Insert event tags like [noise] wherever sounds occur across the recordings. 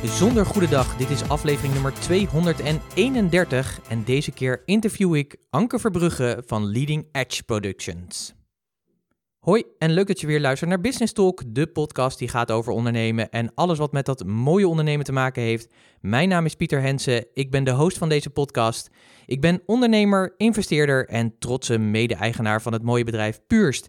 bijzonder goede dag. Dit is aflevering nummer 231 en deze keer interview ik Anke Verbrugge van Leading Edge Productions. Hoi en leuk dat je weer luistert naar Business Talk, de podcast die gaat over ondernemen en alles wat met dat mooie ondernemen te maken heeft. Mijn naam is Pieter Hensen, ik ben de host van deze podcast. Ik ben ondernemer, investeerder en trotse mede-eigenaar van het mooie bedrijf Puurst.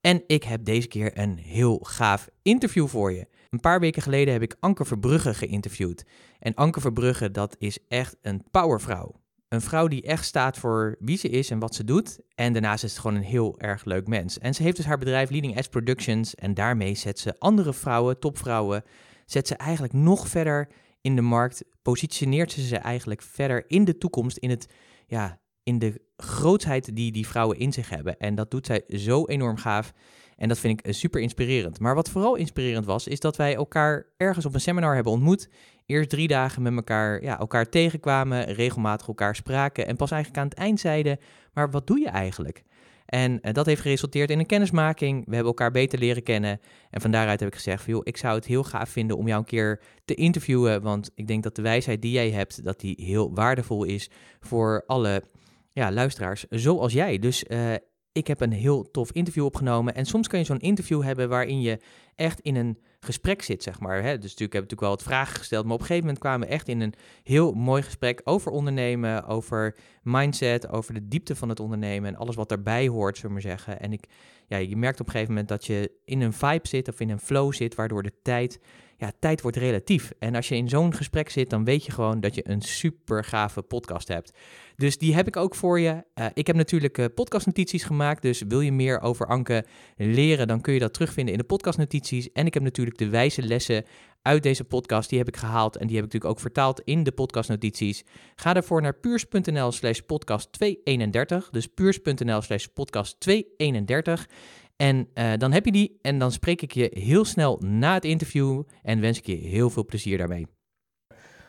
En ik heb deze keer een heel gaaf interview voor je. Een paar weken geleden heb ik Anke Verbrugge geïnterviewd. En Anke Verbrugge, dat is echt een powervrouw. Een vrouw die echt staat voor wie ze is en wat ze doet. En daarnaast is het gewoon een heel erg leuk mens. En ze heeft dus haar bedrijf Leading Edge Productions. En daarmee zet ze andere vrouwen, topvrouwen, zet ze eigenlijk nog verder in de markt. Positioneert ze ze eigenlijk verder in de toekomst, in, het, ja, in de grootsheid die die vrouwen in zich hebben. En dat doet zij zo enorm gaaf. En dat vind ik eh, super inspirerend. Maar wat vooral inspirerend was, is dat wij elkaar ergens op een seminar hebben ontmoet. Eerst drie dagen met elkaar, ja, elkaar tegenkwamen, regelmatig elkaar spraken. En pas eigenlijk aan het eind zeiden, maar wat doe je eigenlijk? En uh, dat heeft geresulteerd in een kennismaking. We hebben elkaar beter leren kennen. En van daaruit heb ik gezegd, joh, ik zou het heel gaaf vinden om jou een keer te interviewen. Want ik denk dat de wijsheid die jij hebt, dat die heel waardevol is voor alle ja, luisteraars zoals jij. Dus uh, ik heb een heel tof interview opgenomen. En soms kan je zo'n interview hebben waarin je echt in een gesprek zit, zeg maar. Hè? Dus natuurlijk heb ik natuurlijk wel wat vragen gesteld, maar op een gegeven moment kwamen we echt in een heel mooi gesprek over ondernemen, over mindset, over de diepte van het ondernemen en alles wat daarbij hoort, zullen we maar zeggen. En ik, ja, je merkt op een gegeven moment dat je in een vibe zit of in een flow zit, waardoor de tijd, ja, tijd wordt relatief. En als je in zo'n gesprek zit, dan weet je gewoon dat je een super gave podcast hebt. Dus die heb ik ook voor je. Uh, ik heb natuurlijk uh, podcastnotities gemaakt. Dus wil je meer over Anke leren, dan kun je dat terugvinden in de podcastnotities. En ik heb natuurlijk de wijze lessen uit deze podcast. Die heb ik gehaald en die heb ik natuurlijk ook vertaald in de podcastnotities. Ga daarvoor naar puurs.nl slash podcast 231. Dus puurs.nl slash podcast 231. En uh, dan heb je die en dan spreek ik je heel snel na het interview en wens ik je heel veel plezier daarmee.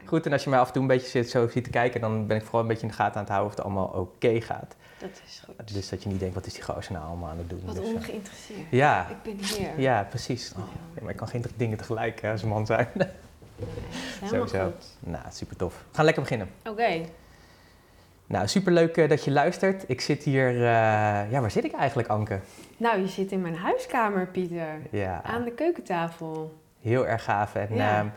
Goed, en als je mij af en toe een beetje zit, zo ziet te kijken, dan ben ik vooral een beetje in de gaten aan het houden of het allemaal oké gaat. Dat is goed. Dus dat je niet denkt, wat is die gozer nou allemaal aan het doen? Wat dus, ongeïnteresseerd. Ja. Ik ben hier. Ja, precies. Oh, nee, maar ik kan geen dingen tegelijk hè, als man zijn. [laughs] Sowieso. goed. Nou, super tof. We gaan lekker beginnen. Oké. Nou, super leuk dat je luistert. Ik zit hier, uh, ja, waar zit ik eigenlijk, Anke? Nou, je zit in mijn huiskamer, Pieter. Ja. Aan de keukentafel. Heel erg gaaf. En Ja. uh,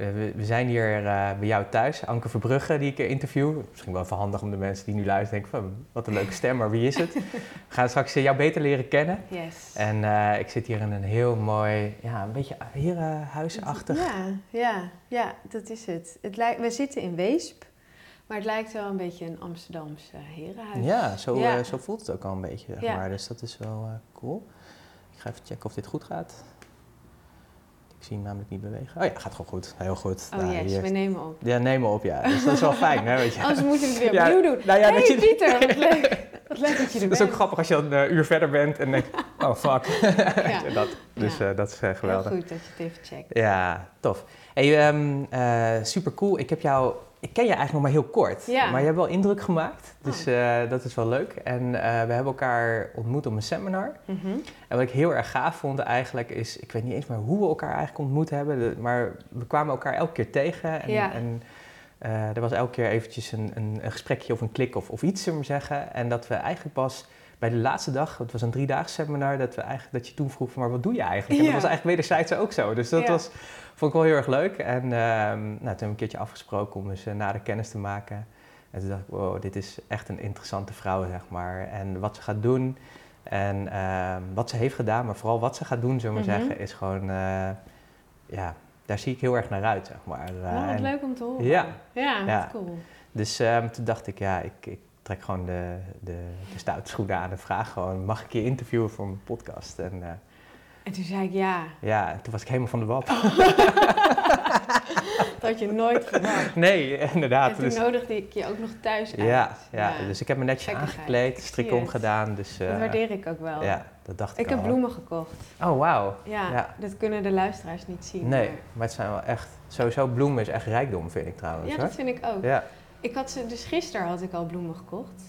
we, we, zijn hier uh, bij jou thuis, Anke Verbrugge, die ik interview. Misschien wel even handig om de mensen die nu luisteren denken van, wat een leuke stem, maar wie is het? We [laughs] gaan straks jou beter leren kennen. Yes. En uh, ik zit hier in een heel mooi, ja, een beetje herenhuisachtig. Ja, ja, ja, dat is het. het lijkt, we zitten in Weesp, maar het lijkt wel een beetje een Amsterdamse herenhuis. Ja, zo, Ja. Uh, zo voelt het ook al een beetje, zeg Ja. maar. Dus dat is wel cool. Ik ga even checken of dit goed gaat. Ik zie hem namelijk niet bewegen. Oh ja, gaat gewoon goed. Heel goed. Oh Nou, yes, we nemen op. Ja, neem me op, ja. Dus dat is wel fijn, hè, weet je. Anders moeten we het weer Ja, opnieuw doen. nou ja, hey dat je- Pieter, wat leuk. [laughs] Wat leuk dat je er Dat is bent. ook grappig als je dan een uur verder bent en denkt, [laughs] oh fuck. Ja. [laughs] dat, dus Ja. eh, dat is eh, Heel geweldig. goed dat je het even checkt. Ja, tof. Hey, ehm, eh, super cool. Ik heb jou, ik ken je eigenlijk nog maar heel kort, Ja. maar je hebt wel indruk gemaakt. Dus eh, dat is wel leuk. En eh, we hebben elkaar ontmoet op een seminar. Mhm. En wat ik heel erg gaaf vond eigenlijk is, ik weet niet eens meer hoe we elkaar eigenlijk ontmoet hebben, de- maar we kwamen elkaar elke keer tegen. En, Ja. en eh, er was elke keer eventjes een, een, een gesprekje of een klik of, of iets, zullen we zeggen. En dat we eigenlijk pas bij de laatste dag, het was een driedaags seminar, dat, we eigenlijk, dat je toen vroeg van, maar wat doe je eigenlijk? En Ja. dat was eigenlijk wederzijds ook zo. Dus dat was, vond ik wel heel erg leuk. En ehm, nou, toen hebben we een keertje afgesproken om eens uh, nader kennis te maken. En toen dacht ik, wow, dit is echt een interessante vrouw, zeg maar. En wat ze gaat doen en ehm, wat ze heeft gedaan, maar vooral wat ze gaat doen, zullen we maar Mhm. zeggen, is gewoon, eh, ja, daar zie ik heel erg naar uit, zeg maar. Eh, wat en- leuk om te horen. Ja. Ja, cool. Dus ehm, toen dacht ik, ja, ik, ik trek gewoon de, de, de stoute schoenen aan en vraag gewoon, mag ik je interviewen voor mijn podcast? En eh, En toen zei ik ja. ja, toen was ik helemaal van de wap. [laughs] Dat had je nooit verwacht. nee, inderdaad. En toen Dus, nodigde ik je ook nog thuis uit. ja, ja, dus ik heb me netjes Gekkigheid. aangekleed, Ik strik omgedaan. Dus, Dat eh, waardeer ik ook wel. Ja, dat dacht ik Ik heb bloemen gekocht. Oh, wauw. Ja, Ja. dat kunnen de luisteraars niet zien. Nee, maar- maar het zijn wel echt... Sowieso bloemen is echt rijkdom, vind ik trouwens. Ja, dat vind ik ook. Ja. Ik had ze, dus gisteren had ik al bloemen gekocht.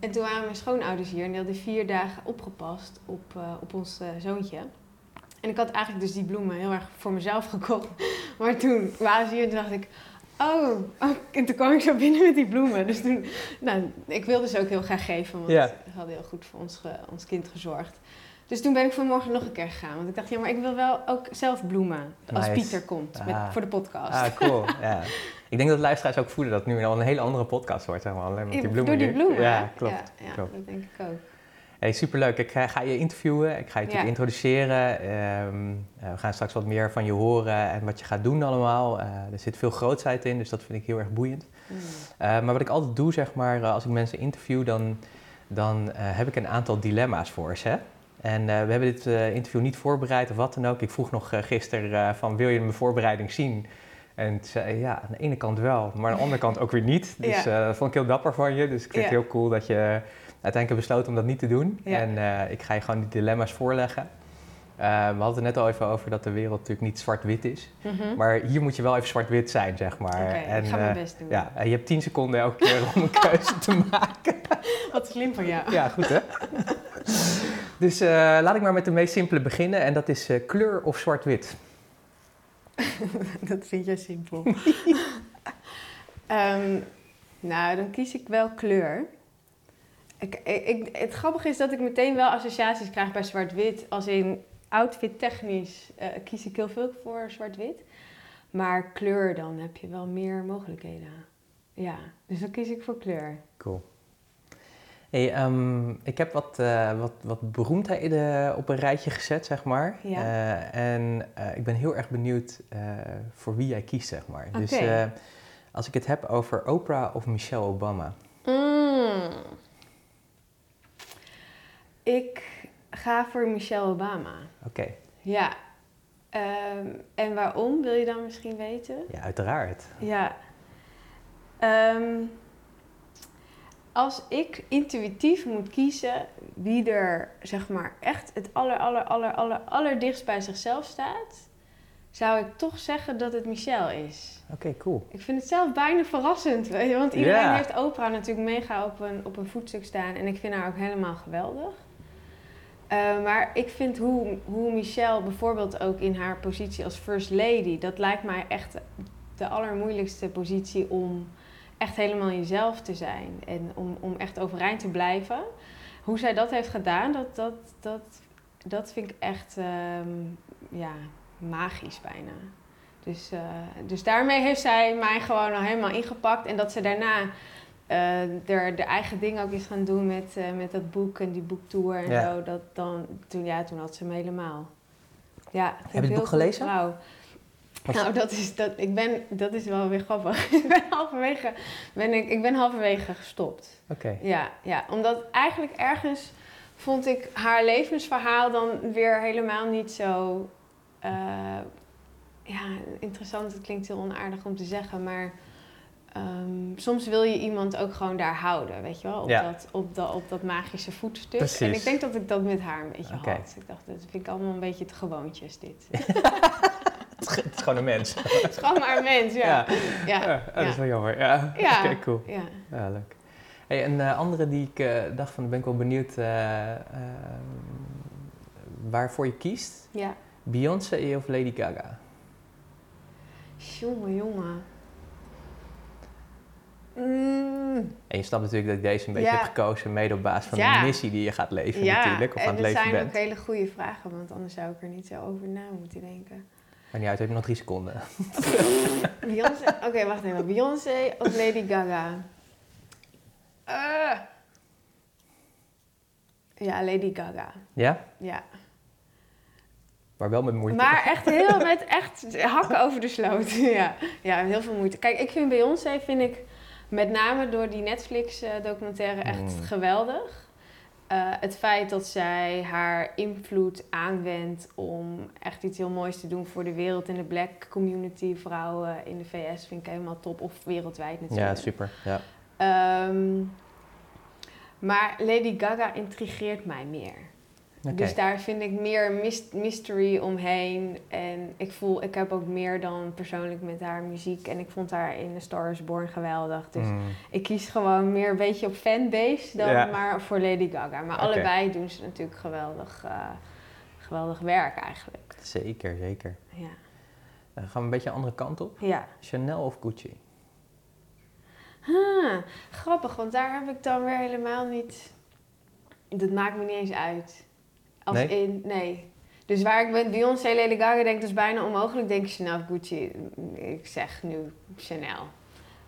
En toen waren mijn schoonouders hier en die hadden vier dagen opgepast op, eh, op ons eh, zoontje. En ik had eigenlijk dus die bloemen heel erg voor mezelf [laughs] gekocht. Maar toen waren ze hier en toen dacht ik, oh, oh, en toen kwam ik zo binnen met die bloemen. Dus toen, nou, ik wilde ze ook heel graag geven, want Ja. ze hadden heel goed voor ons, ge- ons kind gezorgd. Dus toen ben ik vanmorgen nog een keer gegaan. Want ik dacht, ja, maar ik wil wel ook zelf bloemen. Als Nice. Pieter komt met, Ah. voor de podcast. Ah, cool. [laughs] ja. Ik denk dat luisteraars ook voelen dat het nu al een hele andere podcast wordt, zeg maar. Alleen met die bloemen Door die bloemen, Ja, klopt. Ja, ja, klopt. dat denk ik ook. Hey, superleuk. Ik ga, ga je interviewen. Ik ga je natuurlijk Ja. introduceren. Ehm, eh, we gaan straks wat meer van je horen en wat je gaat doen allemaal. Eh, er zit veel grootsheid in, dus dat vind ik heel erg boeiend. Mm. Eh, maar wat ik altijd doe, zeg maar, eh, als ik mensen interview, dan, dan eh, heb ik een aantal dilemma's voor ze. En eh, we hebben dit eh, interview niet voorbereid of wat dan ook. Ik vroeg nog gisteren van, wil je mijn voorbereiding zien? En zei ja, aan de ene kant wel, maar aan de andere kant ook weer niet. [laughs] Dus Ja. dat vond ik heel dapper van je. Dus ik vind Ja. het heel cool dat je uiteindelijk besloten om dat niet te doen. Ja. En uh, ik ga je gewoon die dilemma's voorleggen. Uh, we hadden het net al even over dat de wereld natuurlijk niet zwart-wit is. Mhm. Maar hier moet je wel even zwart-wit zijn, zeg maar. Oké, en, ik ga mijn uh, best doen. ja, en je hebt 10 seconden elke keer om een keuze te maken. [laughs] Wat slim van jou. Ja, goed hè? [laughs] Dus uh, laat ik maar met de meest simpele beginnen. En dat is kleur of zwart-wit. [laughs] dat vind jij simpel. um, nou, dan kies ik wel kleur. Ik, ik, het grappige is dat ik meteen wel associaties krijg bij zwart-wit. Als in outfit technisch uh, kies ik heel veel voor zwart-wit. Maar kleur, dan heb je wel meer mogelijkheden. Ja, dus dan kies ik voor kleur. Cool. Hey, um, ik heb wat, uh, wat, wat beroemdheden op een rijtje gezet, zeg maar. Ja. Uh, en uh, ik ben heel erg benieuwd voor wie jij kiest, zeg maar. Okay. Dus als ik het heb over Oprah of Michelle Obama. Mm. Ik ga voor Michelle Obama. Oké. Okay. Ja. Um, en waarom, wil je dan misschien weten? Ja, uiteraard. Ja. Um, als ik intuïtief moet kiezen wie er zeg maar echt het aller, aller, aller, aller, aller dichtst bij zichzelf staat, zou ik toch zeggen dat het Michelle is. Oké, okay, cool. Ik vind het zelf bijna verrassend, weet je, want iedereen heeft Oprah natuurlijk mega op een, op een voetstuk staan en ik vind haar ook helemaal geweldig. Uh, maar ik vind hoe, hoe Michelle bijvoorbeeld ook in haar positie als First Lady, dat lijkt mij echt de allermoeilijkste positie om echt helemaal jezelf te zijn en om, om echt overeind te blijven. Hoe zij dat heeft gedaan, dat, dat, dat, dat vind ik echt um, ja, magisch bijna. Dus, uh, dus daarmee heeft zij mij gewoon al helemaal ingepakt. En dat ze daarna uh, er de eigen ding ook is gaan doen met, uh, met dat boek en die boektour en Ja. zo. Dat dan, toen, ja, toen had ze me helemaal. Ja, Heb je het boek gelezen? Vrouw. Nou, dat is, dat, ik ben, dat is wel weer grappig. [laughs] ik ben halverwege, ben ik, ik ben halverwege gestopt. Oké. Okay. Ja, ja, omdat eigenlijk ergens vond ik haar levensverhaal dan weer helemaal niet zo... Uh, ja, interessant. Het klinkt heel onaardig om te zeggen, maar... Um, soms wil je iemand ook gewoon daar houden, weet je wel? Op, Ja. dat, op, dat, op dat magische voetstuk. Precies. En ik denk dat ik dat met haar een beetje had. Ik dacht, dat vind ik allemaal een beetje te gewoontjes, dit. [laughs] Het is gewoon een mens. [laughs] Het is gewoon maar een mens, ja. Ja, Ja, Ja, dat is wel jammer. Ja, Ja. [laughs] Oké, cool. ja. Ja, leuk. Hey, een eh, andere die ik eh, dacht van, ben ik wel benieuwd eh, eh, waarvoor je kiest. ja. Beyoncé of Lady Gaga? Jongen, jongen. Mm, En je snapt natuurlijk dat ik deze een beetje Ja. heb gekozen, mede op basis van Ja. de missie die je gaat leven ja, natuurlijk, of aan het dat leven zijn bent. ook hele goede vragen, want anders zou ik er niet zo over na moeten denken. Maar niet uit, heb je nog drie seconden. [laughs] Beyoncé, oké, wacht even. Beyoncé of Lady Gaga? Eh. Ja, Lady Gaga. Ja? Ja. Maar wel met moeite. Maar echt heel [laughs] met echt hakken over de sloot. [laughs] ja. ja, heel veel moeite. Kijk, ik vind Beyoncé, vind ik met name door die Netflix-documentaire echt Mm. geweldig. Eh, het feit dat zij haar invloed aanwendt om echt iets heel moois te doen voor de wereld en de black community, vrouwen in de VS, vind ik helemaal top. Of wereldwijd natuurlijk. ja, super. Ja. Ehm, maar Lady Gaga intrigeert mij meer. Dus daar vind ik meer mys- mystery omheen. En ik voel, ik heb ook meer dan persoonlijk met haar muziek. En ik vond haar in The Star is Born geweldig. Dus Mm. ik kies gewoon meer een beetje op fanbase dan Ja. maar voor Lady Gaga. Maar allebei doen ze natuurlijk geweldig, eh, geweldig werk eigenlijk. Zeker, zeker. Ja. Dan gaan we een beetje een andere kant op. Ja. Chanel of Gucci? Ah, grappig, want daar heb ik dan weer helemaal niet... Dat maakt me niet eens uit. Als Nee? in, nee. Dus waar ik met Beyoncé, Lady Gaga denk, dat is bijna onmogelijk. Denk ik Chanel Gucci. Ik zeg nu Chanel.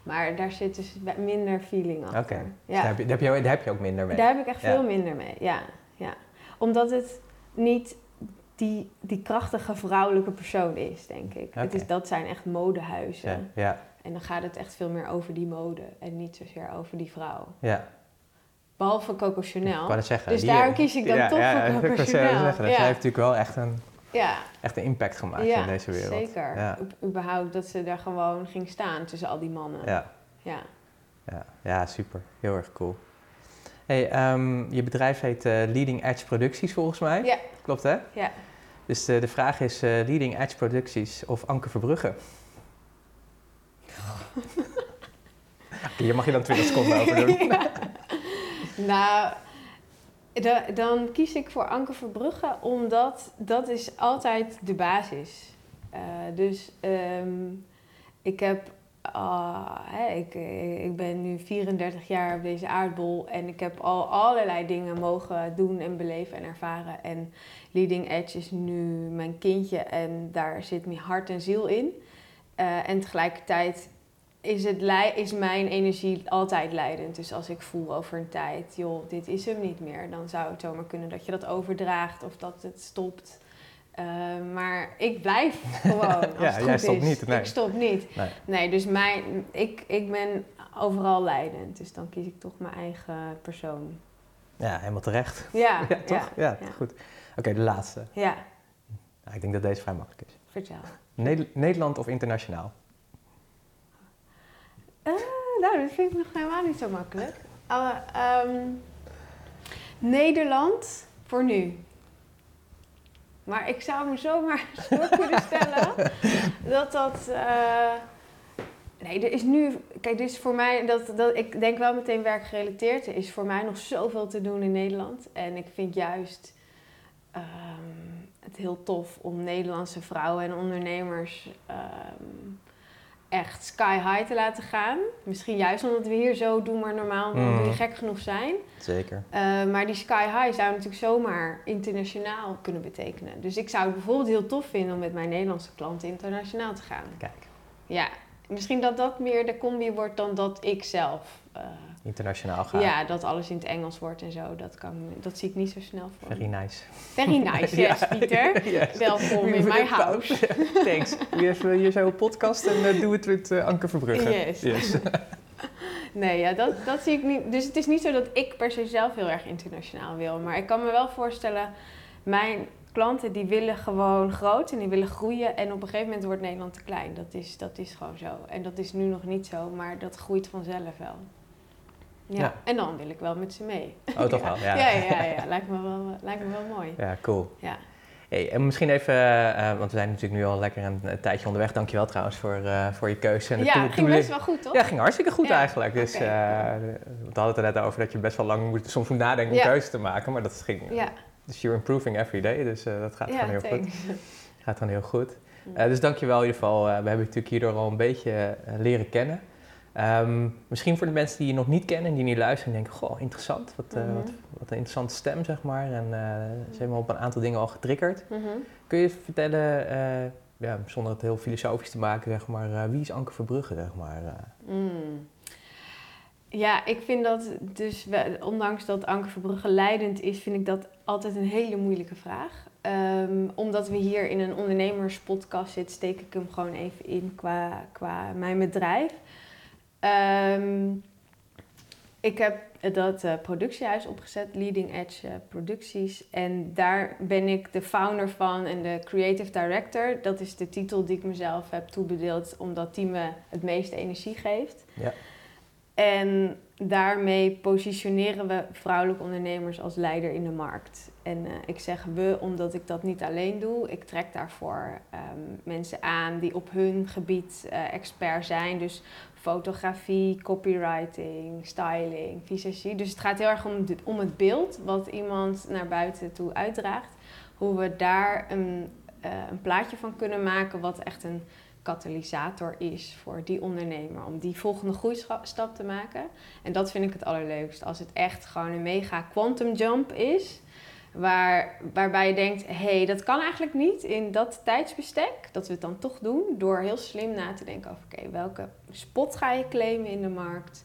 Maar daar zit dus minder feeling achter. Oké. Dus Ja. daar, heb je, daar, heb je, daar heb je ook minder mee. Daar heb ik echt Ja. veel minder mee, ja. ja. Omdat het niet die, die krachtige vrouwelijke persoon is, denk ik. Het is, dat zijn echt modehuizen. Ja, ja, En dan gaat het echt veel meer over die mode en niet zozeer over die vrouw. ja. Behalve Coco Ik Chanel. net zeggen. Dus die- daar kies ik dan ja, toch ja, voor ja, Coco ik Chanel. zeggen, dus Ja. Zij heeft natuurlijk wel echt een, Ja, echt een impact gemaakt in deze wereld. zeker. Ja, U- überhaupt dat ze daar gewoon ging staan tussen al die mannen. ja, ja. ja, ja, super. Heel erg cool. Hey, ehm, je bedrijf heet eh, Leading Edge Producties volgens mij. Ja. Klopt hè? Ja. Dus eh, de vraag is eh, Leading Edge Producties of Anke Verbrugge? [laughs] Hier mag je dan 20 seconden over doen. Nou, da- dan kies ik voor Anke Verbrugge, omdat dat is altijd de basis. Eh, dus ehm, ik heb, ah, ik, ik ben nu 34 jaar op deze aardbol en ik heb al allerlei dingen mogen doen en beleven en ervaren. En Leading Edge is nu mijn kindje en daar zit mijn hart en ziel in. Eh, en tegelijkertijd is, het is mijn energie altijd leidend. Dus als ik voel over een tijd, joh, dit is hem niet meer, dan zou het zomaar kunnen dat je dat overdraagt of dat het stopt. Eh, maar ik blijf [laughs] gewoon. Als Ja, het jij goed stopt is. niet, nee. Ik stop niet. Nee. Nee, dus mijn, ik, ik ben overal leidend. Dus dan kies ik toch mijn eigen persoon. Ja, helemaal terecht. Ja, [laughs] Ja, toch? Ja, ja. goed. Oké, de laatste. Ja, Nou, ik denk dat deze vrij makkelijk is. vertel. Neder- Nederland of internationaal? Eh, nou, dat vind ik nog helemaal niet zo makkelijk. Ehm, Nederland voor nu. Maar ik zou me zomaar [laughs] voor kunnen stellen dat dat. eh, nee, er is nu. Kijk, dit is voor mij. Dat, dat, ik denk wel meteen werkgerelateerd. Er is voor mij nog zoveel te doen in Nederland. En ik vind juist ehm, het heel tof om Nederlandse vrouwen en ondernemers. ehm, echt sky high te laten gaan. Misschien juist omdat we hier zo doen, maar normaal Mm. niet gek genoeg zijn. Zeker. Uh, maar die sky high zou natuurlijk zomaar internationaal kunnen betekenen. Dus ik zou het bijvoorbeeld heel tof vinden om met mijn Nederlandse klanten internationaal te gaan. Kijk, Ja, misschien dat dat meer de combi wordt dan dat ik zelf. Uh, internationaal gaan. ja, dat alles in het Engels wordt en zo. Dat, kan, dat zie ik niet zo snel voor. Very nice. Very [laughs] nice, yes, Pieter. [laughs] Yes. Welkom in mijn house. Thanks. Wie heeft hier zo een podcast en eh, doe het met eh, Anke Verbrugge. Yes. [laughs] Nee, ja, dat, dat zie ik niet. Dus het is niet zo dat ik per se zelf heel erg internationaal wil. Maar ik kan me wel voorstellen, mijn klanten die willen gewoon groot en die willen groeien. En op een gegeven moment wordt Nederland te klein. Dat is, dat is gewoon zo. En dat is nu nog niet zo, maar dat groeit vanzelf wel. Ja, Ja. en dan wil ik wel met ze mee. Oh, toch [laughs] wel? Ja, Ja, ja, ja, ja. Lijkt, me wel, lijkt me wel mooi. Ja, cool. Ja. Hey, en misschien even, eh, want we zijn natuurlijk nu al lekker een, een tijdje onderweg. Dankjewel trouwens voor, eh, voor je keuze. En de Ja, het ging best wel goed, toch? Ja, ging hartstikke goed Ja, eigenlijk. Dus eh, we hadden het er net over dat je best wel lang moet, soms moet nadenken om Ja. keuze te maken. Maar dat ging, Ja, dus you're improving every day. Dus eh, dat gaat gewoon heel goed. thanks. Gaat gewoon heel goed. Eh, dus dankjewel in ieder geval. Eh, we hebben je natuurlijk hierdoor al een beetje eh, leren kennen. Ehm, misschien voor de mensen die je nog niet kennen en die niet luisteren en denken, goh, interessant. Wat, eh, Mhm. wat, wat een interessante stem, zeg maar. En eh, ze hebben me op een aantal dingen al getriggerd. Mhm. Kun je vertellen, eh, ja, zonder het heel filosofisch te maken, zeg maar, wie is Anke Verbrugge, zeg maar? Mm. Ja, ik vind dat dus, ondanks dat Anke Verbrugge leidend is, vind ik dat altijd een hele moeilijke vraag. Ehm, omdat we hier in een ondernemerspodcast zitten, steek ik hem gewoon even in qua, qua mijn bedrijf. Ehm, ik heb dat eh, productiehuis opgezet, Leading Edge eh, Producties. En daar ben ik de founder van en de creative director. Dat is de titel die ik mezelf heb toebedeeld, omdat die me het meeste energie geeft. Ja. En daarmee positioneren we vrouwelijke ondernemers als leider in de markt. En eh, ik zeg we omdat ik dat niet alleen doe. Ik trek daarvoor ehm, mensen aan die op hun gebied expert zijn. Dus fotografie, copywriting, styling, visagie. Dus het gaat heel erg om, om het beeld wat iemand naar buiten toe uitdraagt. Hoe we daar een, eh, een plaatje van kunnen maken wat echt een katalysator is voor die ondernemer. Om die volgende groeistap te maken. En dat vind ik het allerleukst. Als het echt gewoon een mega quantum jump is. Waar, waarbij je denkt, hé, hey, dat kan eigenlijk niet in dat tijdsbestek. Dat we het dan toch doen door heel slim na te denken over, oké, welke spot ga je claimen in de markt?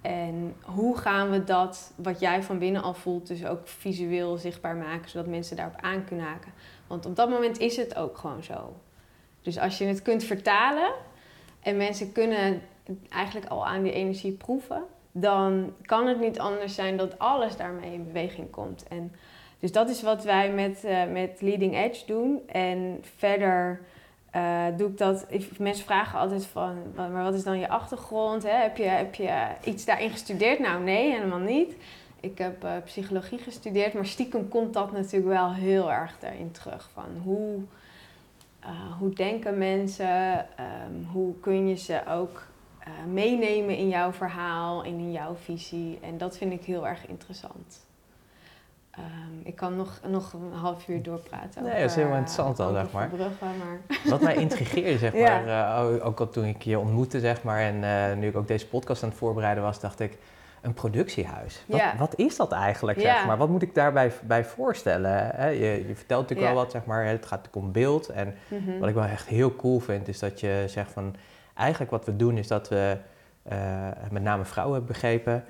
En hoe gaan we dat, wat jij van binnen al voelt, dus ook visueel zichtbaar maken, zodat mensen daarop aan kunnen haken? Want op dat moment is het ook gewoon zo. Dus als je het kunt vertalen en mensen kunnen eigenlijk al aan die energie proeven, dan kan het niet anders zijn dat alles daarmee in beweging komt. En dus dat is wat wij met, uh, met Leading Edge doen. En verder uh, doe ik dat. Mensen vragen altijd van, maar wat is dan je achtergrond? Hè? Heb, je, heb je iets daarin gestudeerd? Nou, nee, helemaal niet. Ik heb uh, psychologie gestudeerd, maar stiekem komt dat natuurlijk wel heel erg daarin terug. Van hoe, hoe denken mensen? Um, hoe kun je ze ook meenemen in jouw verhaal en in jouw visie? En dat vind ik heel erg interessant. Um, ik kan nog, nog een half uur doorpraten. Nee, dat is helemaal interessant al, zeg maar. Bruggen, maar. [laughs] Wat mij intrigeerde, zeg maar, ja. uh, ook al toen ik je ontmoette, zeg maar, en uh, nu ik ook deze podcast aan het voorbereiden was, dacht ik, een productiehuis. Wat, ja. wat is dat eigenlijk, zeg ja. maar? Wat moet ik daarbij bij voorstellen? Hè? Je, je, vertelt natuurlijk wel wat, zeg maar, het gaat om beeld. En mm -hmm. wat ik wel echt heel cool vind, is dat je zegt van, eigenlijk wat we doen is dat we, uh, met name vrouwen hebben begrepen,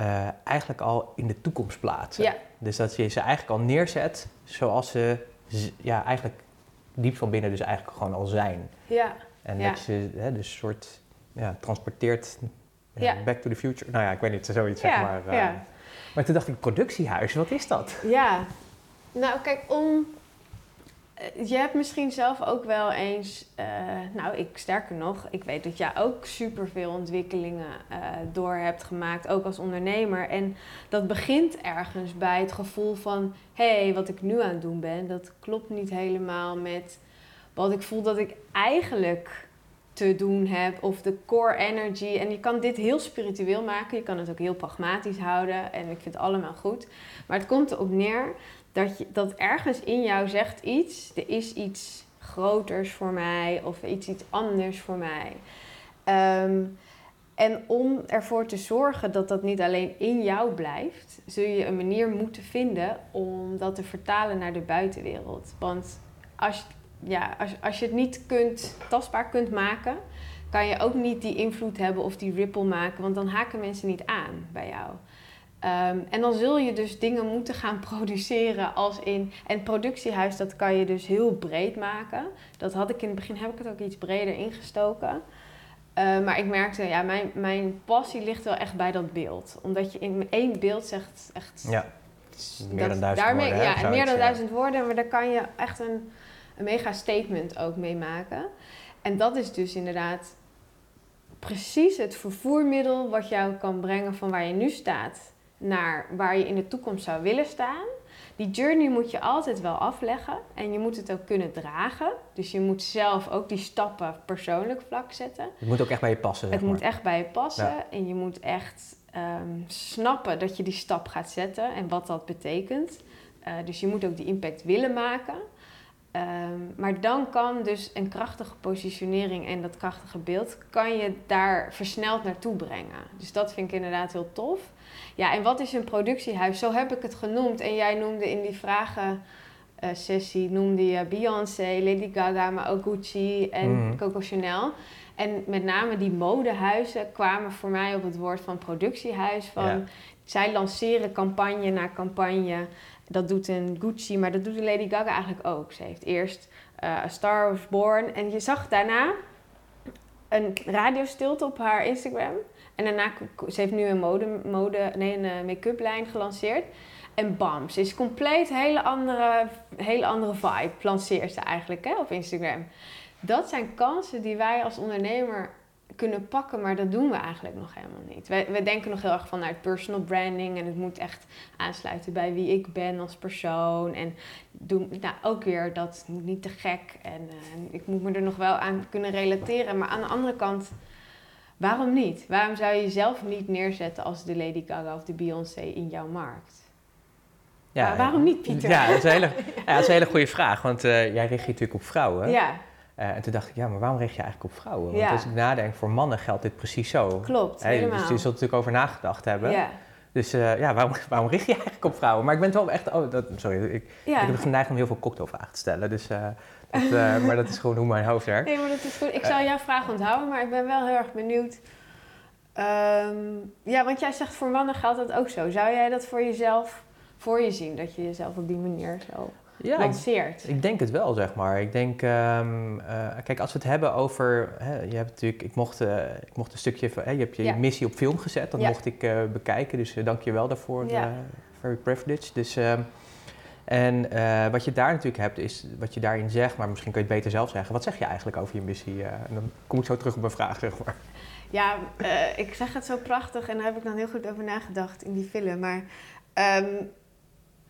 uh, eigenlijk al in de toekomst plaatsen. Ja. Dus dat je ze eigenlijk al neerzet zoals ze ja, eigenlijk diep van binnen dus eigenlijk gewoon al zijn. Ja. En ja. dat je hè, dus een soort ja, transporteert ja. back to the future. Nou ja, ik weet niet, zoiets zeg maar. Uh, ja. Maar toen dacht ik, productiehuis, wat is dat? Ja, nou kijk, om je hebt misschien zelf ook wel eens, uh, nou ik sterker nog, ik weet dat jij ook superveel ontwikkelingen uh, door hebt gemaakt, ook als ondernemer. En dat begint ergens bij het gevoel van, hé, hey, wat ik nu aan het doen ben, dat klopt niet helemaal met wat ik voel dat ik eigenlijk te doen heb of de core energy. En je kan dit heel spiritueel maken, je kan het ook heel pragmatisch houden en ik vind het allemaal goed. Maar het komt erop neer dat, je, dat ergens in jou zegt iets, er is iets groters voor mij of iets, iets anders voor mij. Um, en om ervoor te zorgen dat dat niet alleen in jou blijft, zul je een manier moeten vinden om dat te vertalen naar de buitenwereld. Want als, ja, als, als je het niet kunt, tastbaar kunt maken, kan je ook niet die invloed hebben of die ripple maken, want dan haken mensen niet aan bij jou. Um, en dan zul je dus dingen moeten gaan [laughs] produceren als in... En productiehuis, dat kan je dus heel breed maken. Dat had ik in het begin, heb ik het ook iets breder ingestoken. Uh, maar ik merkte, ja, mijn, mijn passie ligt wel echt bij dat beeld. Omdat je in één beeld zegt echt... Ja, meer dan duizend daarmee, woorden. Ja, meer dan duizend woorden. Maar daar kan je echt een, een mega statement ook mee maken. En dat is dus inderdaad precies het vervoermiddel... wat jou kan brengen van waar je nu staat naar waar je in de toekomst zou willen staan. Die journey moet je altijd wel afleggen en je moet het ook kunnen dragen. Dus je moet zelf ook die stappen persoonlijk vlak zetten. Het moet ook echt bij je passen. Het maar. moet echt bij je passen ja. en je moet echt um, snappen dat je die stap gaat zetten en wat dat betekent. Uh, dus je moet ook die impact willen maken. Um, maar dan kan dus een krachtige positionering en dat krachtige beeld kan je daar versneld naartoe brengen. Dus dat vind ik inderdaad heel tof. Ja, en wat is een productiehuis? Zo heb ik het genoemd. En jij noemde in die vragen uh, sessie noemde je Beyoncé, Lady Gaga, maar ook Gucci en mm. Coco Chanel. En met name die modehuizen kwamen voor mij op het woord van productiehuis. Van, ja. Zij lanceren campagne na campagne. Dat doet een Gucci, maar dat doet een Lady Gaga eigenlijk ook. Ze heeft eerst uh, A Star Was Born. En je zag daarna een radiostilte op haar Instagram. En daarna, ze heeft nu een mode, mode nee, een make-up lijn gelanceerd. En bam, ze is compleet hele andere, hele andere vibe, lanceert ze eigenlijk hè, op Instagram. Dat zijn kansen die wij als ondernemer kunnen pakken, maar dat doen we eigenlijk nog helemaal niet. We, denken nog heel erg vanuit personal branding en het moet echt aansluiten bij wie ik ben als persoon. En doen, nou, ook weer dat niet te gek en uh, ik moet me er nog wel aan kunnen relateren. Maar aan de andere kant, waarom niet? Waarom zou je jezelf niet neerzetten als de Lady Gaga of de Beyoncé in jouw markt? Ja, waarom niet, Pieter? Ja, dat is een hele, [laughs] ja, dat is een hele goede vraag. Want jij richt je natuurlijk op vrouwen. Ja. en toen dacht ik, ja, maar waarom richt je eigenlijk op vrouwen? Want als ik nadenk, voor mannen geldt dit precies zo. Klopt, hey, helemaal. Dus je zult natuurlijk over nagedacht hebben. Ja. Dus ja, waarom, [laughs] waarom richt je eigenlijk op vrouwen? Maar ik ben wel echt... Oh, dat, sorry, ik, ik heb geneigd om heel veel cocktailvragen te stellen. Dus dat, maar dat is gewoon hoe mijn hoofd werkt. Nee, maar dat is goed. Ik zal jouw vraag onthouden, maar ik ben wel heel erg benieuwd. Ehm, ja, want jij zegt voor mannen geldt dat ook zo. Zou jij dat voor jezelf voor je zien? Dat je jezelf op die manier zo ja, lanceert? Ik, ik, denk het wel, zeg maar. Ik denk, um, uh, kijk, als we het hebben over... Hè, je hebt natuurlijk, ik mocht, uh, ik mocht een stukje... Hè, je hebt je ja. missie op film gezet, dat ja. mocht ik uh, bekijken. Dus dank je wel daarvoor, very privileged. Dus... Um, en uh, wat je daar natuurlijk hebt, is wat je daarin zegt, maar misschien kun je het beter zelf zeggen. Wat zeg je eigenlijk over je missie? Uh, en dan kom ik zo terug op mijn vraag, zeg maar. Ja, uh, ik zeg het zo prachtig en daar heb ik dan heel goed over nagedacht in die film. Maar um,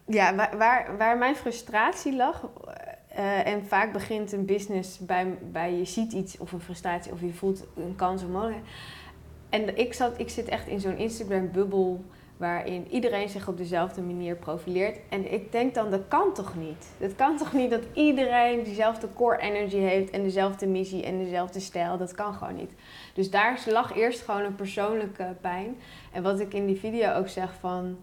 ja, waar, waar, waar, mijn frustratie lag, en vaak begint een business bij, bij je ziet iets of een frustratie of je voelt een kans of mogelijkheid. En ik, zat, ik zit echt in zo'n Instagram-bubbel waarin iedereen zich op dezelfde manier profileert. En ik denk dan, dat kan toch niet? Het kan toch niet dat iedereen diezelfde core energy heeft en dezelfde missie en dezelfde stijl? Dat kan gewoon niet. Dus daar lag eerst gewoon een persoonlijke pijn. En wat ik in die video ook zeg van,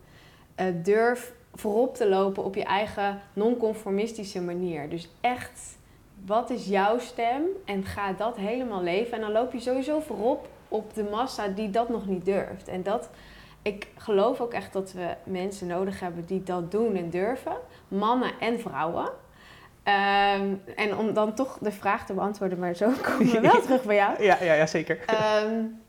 uh, durf voorop te lopen op je eigen non-conformistische manier. Dus echt, wat is jouw stem? En ga dat helemaal leven. En dan loop je sowieso voorop op de massa die dat nog niet durft. En dat ik geloof ook echt dat we mensen nodig hebben die dat doen en durven. Mannen en vrouwen. Um, en om dan toch de vraag te beantwoorden, maar zo [laughs] komen we wel terug bij jou. Ja, ja, ja zeker. Um,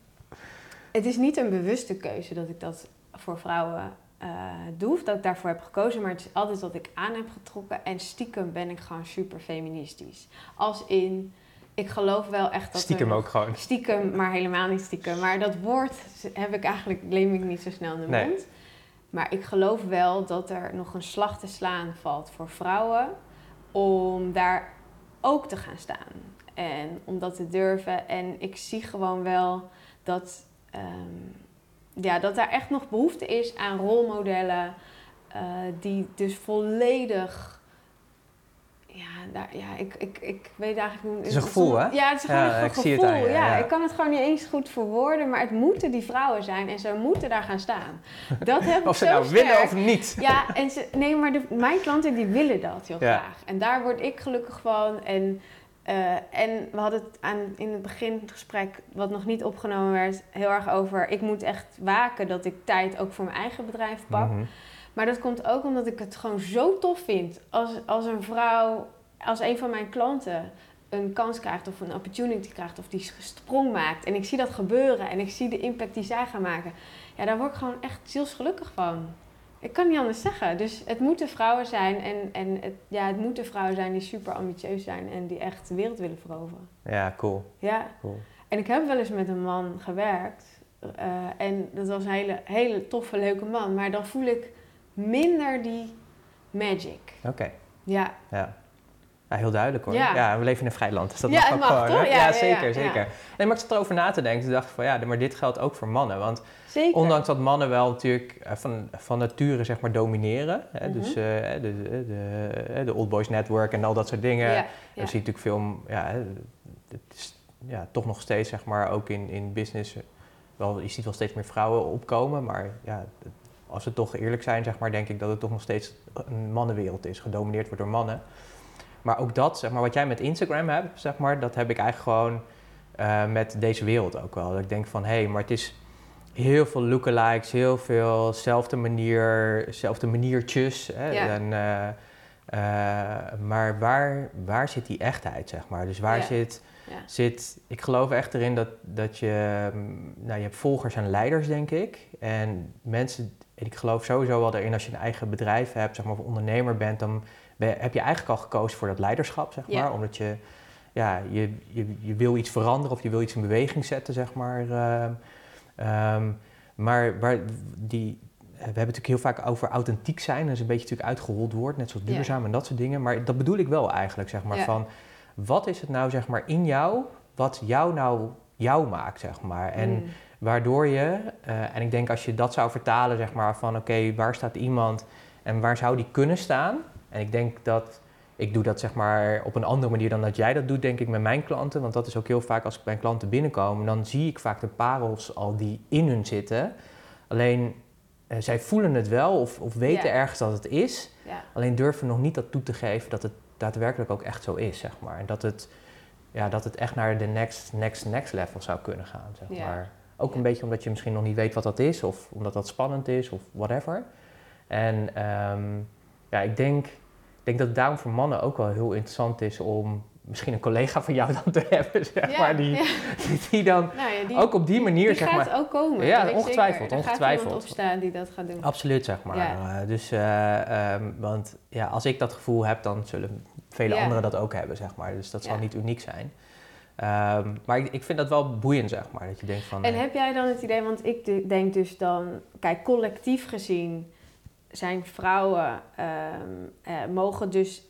het is niet een bewuste keuze dat ik dat voor vrouwen uh, doe, dat ik daarvoor heb gekozen, maar het is altijd wat ik aan heb getrokken. En stiekem ben ik gewoon super feministisch. Als in, ik geloof wel echt dat. Stiekem ook gewoon. Stiekem, maar helemaal niet stiekem. Maar dat woord heb ik eigenlijk, leem ik niet zo snel in de nee. mond. Maar ik geloof wel dat er nog een slag te slaan valt voor vrouwen om daar ook te gaan staan. En om dat te durven. En ik zie gewoon wel dat, um, ja, dat daar echt nog behoefte is aan rolmodellen. Uh, die dus volledig ja, daar, ja ik, ik, ik weet eigenlijk niet. Het is een gevoel, hè? Ja, het is gewoon een gevoel. ja, ja, ik kan het gewoon niet eens goed verwoorden, maar het moeten die vrouwen zijn en ze moeten daar gaan staan. Dat heb [laughs] of ze nou sterk. willen of niet. Ja, en ze, nee, maar de, mijn klanten die willen dat heel ja. graag. En daar word ik gelukkig van. En, uh, en we hadden het aan, in het begin het gesprek, wat nog niet opgenomen werd, heel erg over. Ik moet echt waken dat ik tijd ook voor mijn eigen bedrijf pak. Mm -hmm. Maar dat komt ook omdat ik het gewoon zo tof vind. Als, als een vrouw, als een van mijn klanten een kans krijgt of een opportunity krijgt of die sprong maakt. En ik zie dat gebeuren en ik zie de impact die zij gaan maken. Ja, daar word ik gewoon echt zielsgelukkig van. Ik kan niet anders zeggen. Dus het moeten vrouwen zijn en, en het, ja, het moeten vrouwen zijn die super ambitieus zijn en die echt de wereld willen veroveren. Ja, cool. Ja. cool. En ik heb wel eens met een man gewerkt. Uh, en dat was een hele, hele toffe, leuke man. Maar dan voel ik minder die magic. Oké. Okay. Ja. ja. Ja, heel duidelijk hoor. Ja. ja. we leven in een vrij land, dus dat ja, mag ook mag, gewoon. Ja, ja, zeker, zeker. Nee, maar ik zat erover na te denken. Toen dacht ik van ja, maar dit geldt ook voor mannen. Want zeker. ondanks dat mannen wel natuurlijk van, van nature zeg maar domineren. Hè, mm -hmm. Dus uh, de, de, de, de Old Boys Network en al dat soort dingen. Je natuurlijk veel, ja, het is ja, toch nog steeds zeg maar ook in, in business. Wel, je ziet wel steeds meer vrouwen opkomen, maar ja, als we toch eerlijk zijn, zeg maar, denk ik dat het toch nog steeds een mannenwereld is, gedomineerd wordt door mannen. Maar ook dat, zeg maar, wat jij met Instagram hebt, zeg maar, dat heb ik eigenlijk gewoon uh, met deze wereld ook wel. Dat ik denk van, hé, hey, maar het is heel veel lookalikes, heel veel zelfde manier, zelfde maniertjes. Hè? Ja. En, uh, uh, maar waar, waar zit die echtheid, zeg maar? Dus waar Ja. zit, Ja. zit... Ik geloof echt erin dat, dat je... mm, Nou, je hebt volgers en leiders, denk ik. En mensen... Ik geloof sowieso wel erin als je een eigen bedrijf hebt, zeg maar, of ondernemer bent, dan ben- heb je eigenlijk al gekozen voor dat leiderschap, zeg Ja. maar. Omdat je, ja, je, je, je wil iets veranderen of je wil iets in beweging zetten, zeg maar. Ehm, ehm, maar waar die, we hebben het natuurlijk heel vaak over authentiek zijn. Dat is een beetje natuurlijk uitgehold woord, net zoals Ja. duurzaam en dat soort dingen. Maar dat bedoel ik wel eigenlijk, zeg maar. Ja. Van, wat is het nou, zeg maar, in jou, wat jou nou jou maakt, zeg maar. En Mm. Waardoor je, eh, en ik denk als je dat zou vertalen, zeg maar, van oké, waar staat iemand En waar zou die kunnen staan? En ik denk dat ik doe dat zeg maar op een andere manier dan dat jij dat doet, denk ik, met mijn klanten. Want dat is ook heel vaak als ik bij klanten binnenkom, dan zie ik vaak de parels al die in hun zitten. Alleen eh, zij voelen het wel of, of weten ergens dat het is. Alleen durven nog niet dat toe te geven dat het daadwerkelijk ook echt zo is, zeg maar. En dat het, ja, dat het echt naar de next, next, next level zou kunnen gaan, zeg maar. Ook een beetje omdat je misschien nog niet weet wat dat is, of omdat dat spannend is, of whatever. En ehm, ja, ik denk, denk dat het daarom voor mannen ook wel heel interessant is om misschien een collega van jou [laughs] dan te hebben, zeg Ja, maar, die, ja. [laughs] die dan Nou ja, die, ook op die manier, die zeg gaat maar... ook komen. Ja, ongetwijfeld, zeker. Er ongetwijfeld. gaat iemand opstaan die dat gaat doen. Absoluut, zeg maar. Ja. Eh, dus, eh, ehm, want ja, als ik dat gevoel heb, dan zullen vele anderen dat ook hebben, zeg maar. Dus dat zal niet uniek zijn. Ehm, maar ik, ik vind dat wel boeiend, zeg maar. Dat je denkt van... En heb jij dan het idee, want ik de- denk dus dan, kijk, collectief gezien zijn vrouwen ehm, eh, mogen dus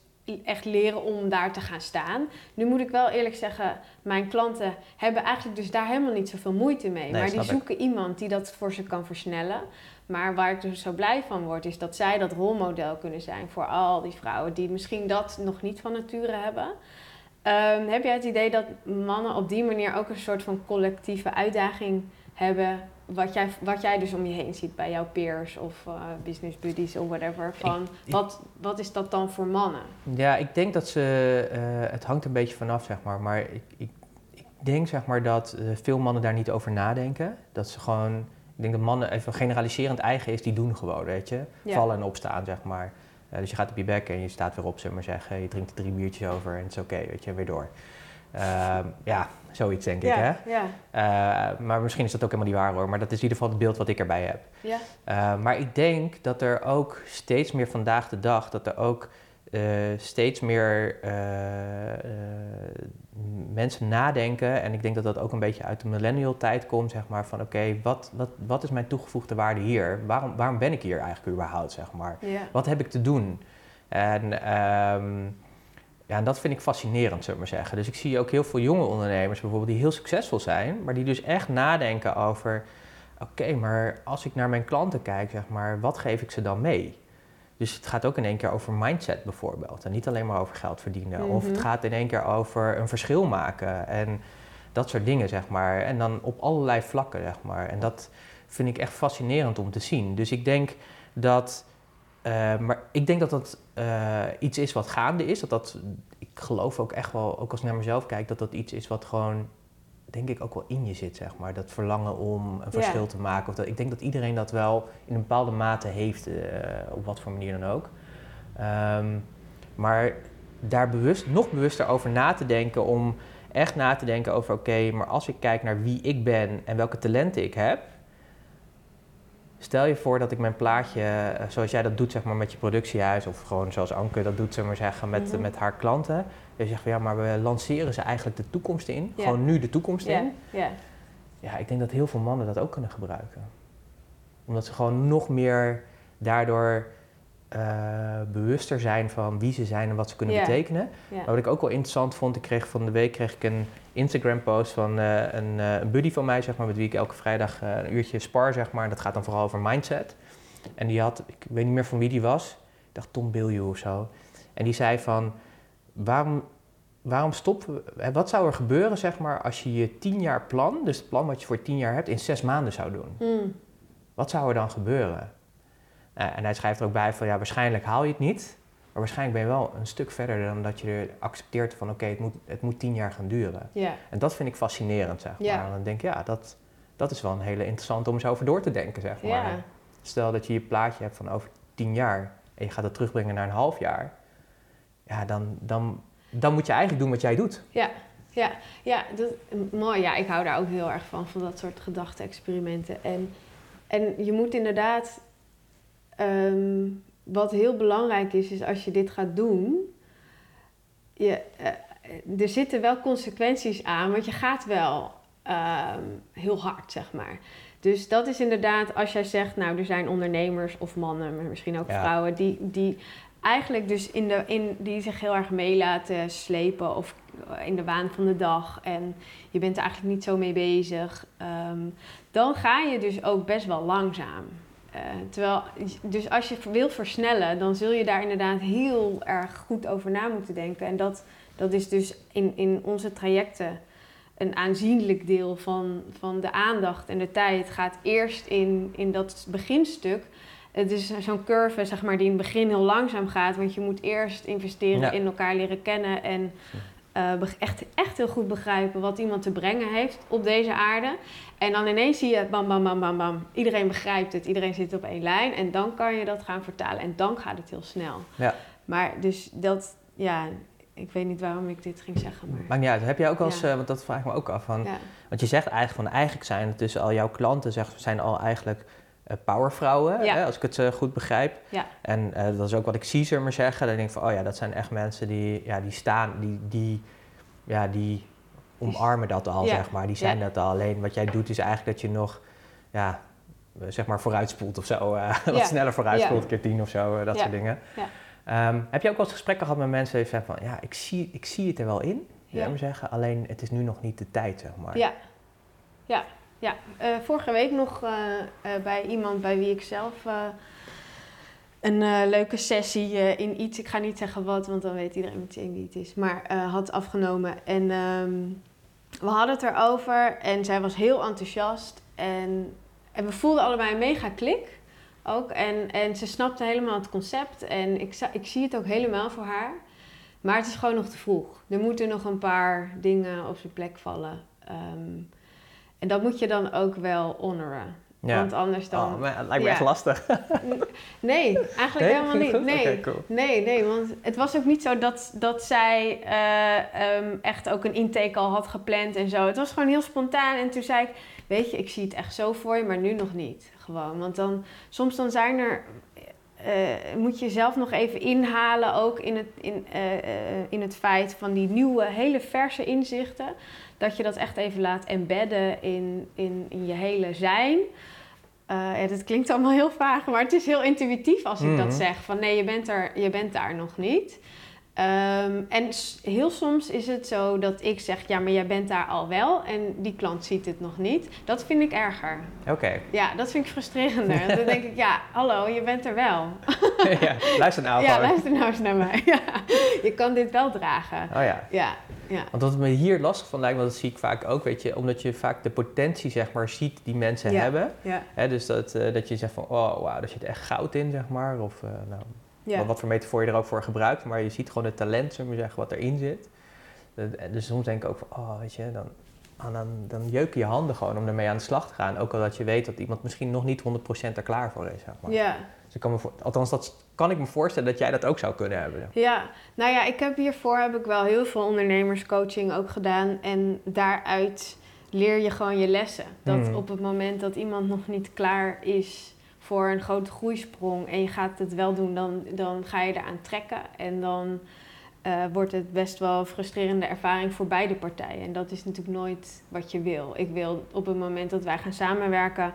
echt leren om daar te gaan staan. Nu moet ik wel eerlijk zeggen, mijn klanten hebben eigenlijk dus daar helemaal niet zoveel moeite mee. Nee, maar die ik. zoeken iemand die dat voor ze kan versnellen. Maar waar ik dus zo blij van word, is dat zij dat rolmodel kunnen zijn voor al die vrouwen die misschien dat nog niet van nature hebben. Ehm, heb jij het idee dat mannen op die manier ook een soort van collectieve uitdaging hebben? Wat jij, wat jij dus om je heen ziet bij jouw peers of eh, business buddies of whatever. Van, ik- wat, wat is dat dan voor mannen? Ja, ik denk dat ze... eh, het hangt een beetje vanaf, zeg maar. Maar ik, ik, ik denk, zeg maar, dat eh, veel mannen daar niet over nadenken. Dat ze gewoon... Ik denk dat mannen, even generaliserend eigen is, die doen gewoon, weet je. Ja. Vallen en opstaan, zeg maar. Eh, dus je gaat op je bek en je staat weer op, zeg maar zeggen. Je drinkt er drie biertjes over en het is oké, weet je, weer door. Ehm, ja, zoiets denk ik, hè. ja, Eh, maar misschien is dat ook helemaal niet waar hoor. Maar dat is in ieder geval het beeld wat ik erbij heb. ja, Uh, maar ik denk dat er ook steeds meer vandaag de dag, dat er ook steeds meer uh, mensen nadenken. En ik denk dat dat ook een beetje uit de millennial tijd komt, zeg maar. Van oké, wat, wat, wat is mijn toegevoegde waarde hier? Waarom, waarom ben ik hier eigenlijk überhaupt, zeg maar? ja. Wat heb ik te doen? En, um, ja, en dat vind ik fascinerend, zullen we maar zeggen. Dus ik zie ook heel veel jonge ondernemers bijvoorbeeld die heel succesvol zijn, maar die dus echt nadenken over: oké, maar als ik naar mijn klanten kijk, zeg maar, wat geef ik ze dan mee? Dus het gaat ook in één keer over mindset bijvoorbeeld. En niet alleen maar over geld verdienen. Mm -hmm. Of het gaat in één keer over een verschil maken. En dat soort dingen, zeg maar. En dan op allerlei vlakken, zeg maar. En dat vind ik echt fascinerend om te zien. Dus ik denk dat... Uh, maar ik denk dat dat uh, iets is wat gaande is. Dat dat, ik geloof ook echt wel, ook als ik naar mezelf kijk, dat dat iets is wat gewoon, denk ik, ook wel in je zit, zeg maar. Dat verlangen om een verschil yeah. te maken. Of dat, ik denk dat iedereen dat wel in een bepaalde mate heeft, uh, op wat voor manier dan ook. Um, maar daar bewust, nog bewuster over na te denken, om echt na te denken over, oké, okay, maar als ik kijk naar wie ik ben en welke talenten ik heb, Stel je voor dat ik mijn plaatje, eh, zoals jij dat doet zeg maar, met je productiehuis, of gewoon zoals Anke dat doet, zeg maar zeggen, met, -hmm. met haar klanten. Je zegt van ja, maar we lanceren ze eigenlijk de toekomst in. Yeah. Gewoon nu de toekomst yeah. in. Yeah. Ja, ik denk dat heel veel mannen dat ook kunnen gebruiken. Omdat ze gewoon nog meer daardoor uh, bewuster zijn van wie ze zijn en wat ze kunnen betekenen. Maar wat ik ook wel interessant vond, ik kreeg van de week kreeg ik een Instagram post van uh, een, uh, een, buddy van mij, zeg maar, met wie ik elke vrijdag een uurtje spar, zeg maar. Dat gaat dan vooral over mindset. En die had, ik weet niet meer van wie die was, ik dacht Tom Bilju of zo. En die zei van, waarom, waarom stoppen we, wat zou er gebeuren, zeg maar, als je je tien jaar plan, dus het plan wat je voor tien jaar hebt, in zes maanden zou doen? Mm. Wat zou er dan gebeuren? Uh, en hij schrijft er ook bij van, ja, waarschijnlijk haal je het niet. Maar waarschijnlijk ben je wel een stuk verder dan dat je er accepteert van, oké, okay, het, moet, het moet tien jaar gaan duren. Yeah. En dat vind ik fascinerend, zeg maar. En dan denk ik, ja, dat, dat is wel een hele interessante om eens over door te denken, zeg maar. Yeah. Stel dat je je plaatje hebt van over tien jaar en je gaat het terugbrengen naar een half jaar. Ja, dan, dan, dan moet je eigenlijk doen wat jij doet. Ja, ja, ja dat, mooi. Ja, ik hou daar ook heel erg van, van dat soort gedachte-experimenten. En, en je moet inderdaad Um, wat heel belangrijk is, is als je dit gaat doen, je, uh, er zitten wel consequenties aan, want je gaat wel um, heel hard, zeg maar. Dus dat is inderdaad, als jij zegt, nou, er zijn ondernemers of mannen, maar misschien ook ja. vrouwen, die, die eigenlijk dus in de, in, die zich heel erg mee laten slepen of in de waan van de dag en je bent er eigenlijk niet zo mee bezig, um, dan ga je dus ook best wel langzaam. Eh, terwijl, dus als je wil versnellen, dan zul je daar inderdaad heel erg goed over na moeten denken. En dat, dat is dus in, in onze trajecten een aanzienlijk deel van, van de aandacht en de tijd gaat eerst in, in dat beginstuk. Het is zo'n curve zeg maar, die in het begin heel langzaam gaat, want je moet eerst investeren in elkaar leren kennen en uh, echt, echt heel goed begrijpen wat iemand te brengen heeft op deze aarde. En dan ineens zie je bam, bam, bam, bam, bam. Iedereen begrijpt het, iedereen zit op één lijn. En dan kan je dat gaan vertalen en dan gaat het heel snel. Ja. Maar dus dat, ja, ik weet niet waarom ik dit ging zeggen. Maar, maar ja, heb jij ook als, uh, want dat vraag ik me ook af van. Want je zegt eigenlijk van eigenlijk zijn tussen al jouw klanten zeg, zijn al eigenlijk uh, powervrouwen, hè, als ik het uh, goed begrijp. Ja. En dat is ook wat ik zie, zullen maar zeggen. Dan denk ik van, oh ja, dat zijn echt mensen die, ja, die staan, die, die, ja, die omarmen dat al, zeg maar. Die zijn dat al. Alleen wat jij doet is eigenlijk dat je nog, ja, zeg maar vooruitspoelt of zo. [laughs] wat sneller vooruitspoelt, keer tien of zo, dat soort dingen. Um, heb je ook wel eens gesprekken gehad met mensen die zeggen van, ja, ik zie, ik zie het er wel in, ja. maar zeggen, alleen het is nu nog niet de tijd, zeg maar. Ja, ja, ja. Uh, vorige week nog uh, uh, bij iemand bij wie ik zelf een leuke sessie in iets, ik ga niet zeggen wat, want dan weet iedereen meteen wie het is, maar had afgenomen. En um, we hadden het erover en zij was heel enthousiast en, en we voelden allebei een mega klik ook. En, en ze snapte helemaal het concept. En ik, ik zie het ook helemaal voor haar. Maar het is gewoon nog te vroeg. Er moeten nog een paar dingen op zijn plek vallen. Ehm, en dat moet je dan ook wel honoren. Ja. Want anders dan... Oh, maar het lijkt me echt lastig. [laughs] nee, eigenlijk helemaal niet. Nee, nee, nee, want het was ook niet zo dat, dat zij uh, um, echt ook een intake al had gepland en zo. Het was gewoon heel spontaan. En toen zei ik, weet je, ik zie het echt zo voor je, maar nu nog niet. Gewoon. Want dan, soms dan zijn er, uh, moet je zelf nog even inhalen, ook in het, in, uh, in het feit van die nieuwe, hele verse inzichten. Dat je dat echt even laat embedden in, in, in je hele zijn. Uh, ja, dat klinkt allemaal heel vaag, maar het is heel intuïtief als ik dat mhm. zeg. Van nee, je bent, er, je bent daar nog niet. Um, en heel soms is het zo dat ik zeg, ja, maar jij bent daar al wel en die klant ziet het nog niet. Dat vind ik erger. Oké. Ja, dat vind ik frustrerender. dan denk ik, ja, hallo, je bent er wel. [laughs] ja, luister nou [laughs] Ja, luister nou eens naar mij. [laughs] Ja, je kan dit wel dragen. Oh ja. Ja, ja. Want wat me hier lastig van lijkt, want dat zie ik vaak ook, weet je, omdat je vaak de potentie, zeg maar, ziet die mensen hebben. Ja. Hè, dus dat, uh, dat je zegt van, oh, wauw, daar zit echt goud in, zeg maar. Of, uh, nou, ja. Wat, voor metafoor je er ook voor gebruikt, maar je ziet gewoon het talent, zullen we zeggen, wat erin zit. Dus soms denk ik ook van, oh, weet je, dan, ah, dan, dan jeuken je handen gewoon om ermee aan de slag te gaan. Ook al dat je weet dat iemand misschien nog niet 100% er klaar voor is, zeg maar. Ja. Dus ik kan me voor, althans, dat kan ik me voorstellen dat jij dat ook zou kunnen hebben. Ja, nou ja, ik heb hiervoor heb ik wel heel veel ondernemerscoaching ook gedaan. En daaruit leer je gewoon je lessen. Dat hmm. op het moment dat iemand nog niet klaar is voor een grote groeisprong en je gaat het wel doen, dan, dan ga je eraan trekken. En dan uh, wordt het best wel een frustrerende ervaring voor beide partijen. En dat is natuurlijk nooit wat je wil. Ik wil op het moment dat wij gaan samenwerken,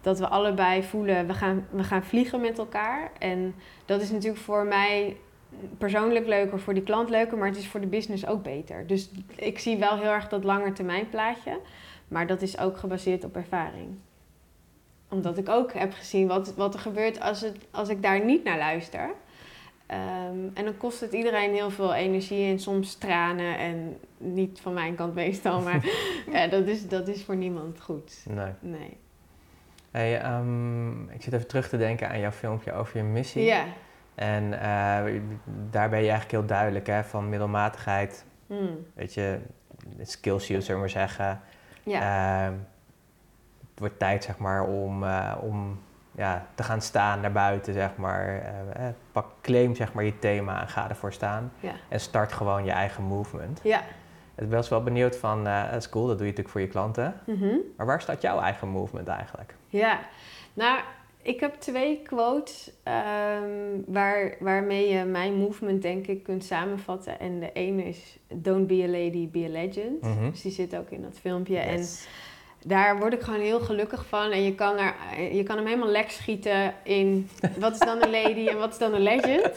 dat we allebei voelen, we gaan, we gaan vliegen met elkaar. En dat is natuurlijk voor mij persoonlijk leuker, voor die klant leuker, maar het is voor de business ook beter. Dus ik zie wel heel erg dat langetermijnplaatje, maar dat is ook gebaseerd op ervaring omdat ik ook heb gezien wat, wat er gebeurt als, het, als ik daar niet naar luister. Ehm, en dan kost het iedereen heel veel energie en soms tranen. En niet van mijn kant meestal, [laughs] maar ja, dat, is, dat is voor niemand goed. Nee. nee. Hey, um, ik zit even terug te denken aan jouw filmpje over je missie. Ja. En uh, daar ben je eigenlijk heel duidelijk hè, van middelmatigheid. Mm. Weet je, skills zullen we maar zeggen. Ja. Uh, het wordt tijd zeg maar, om, uh, om ja, te gaan staan naar buiten, zeg maar. Uh, pak, claim zeg maar, je thema en ga ervoor staan. Ja. En start gewoon je eigen movement. Ja. Ik ben wel benieuwd van, dat is cool, dat doe je natuurlijk voor je klanten. Mm -hmm. Maar waar staat jouw eigen movement eigenlijk? Ja, nou, ik heb twee quotes um, waar, waarmee je mijn movement denk ik kunt samenvatten. En de ene is, don't be a lady, be a legend. Mm -hmm. Dus die zit ook in dat filmpje. Yes. En daar word ik gewoon heel gelukkig van. En je kan, er, je kan hem helemaal lek schieten in wat is dan een lady en wat is dan een legend.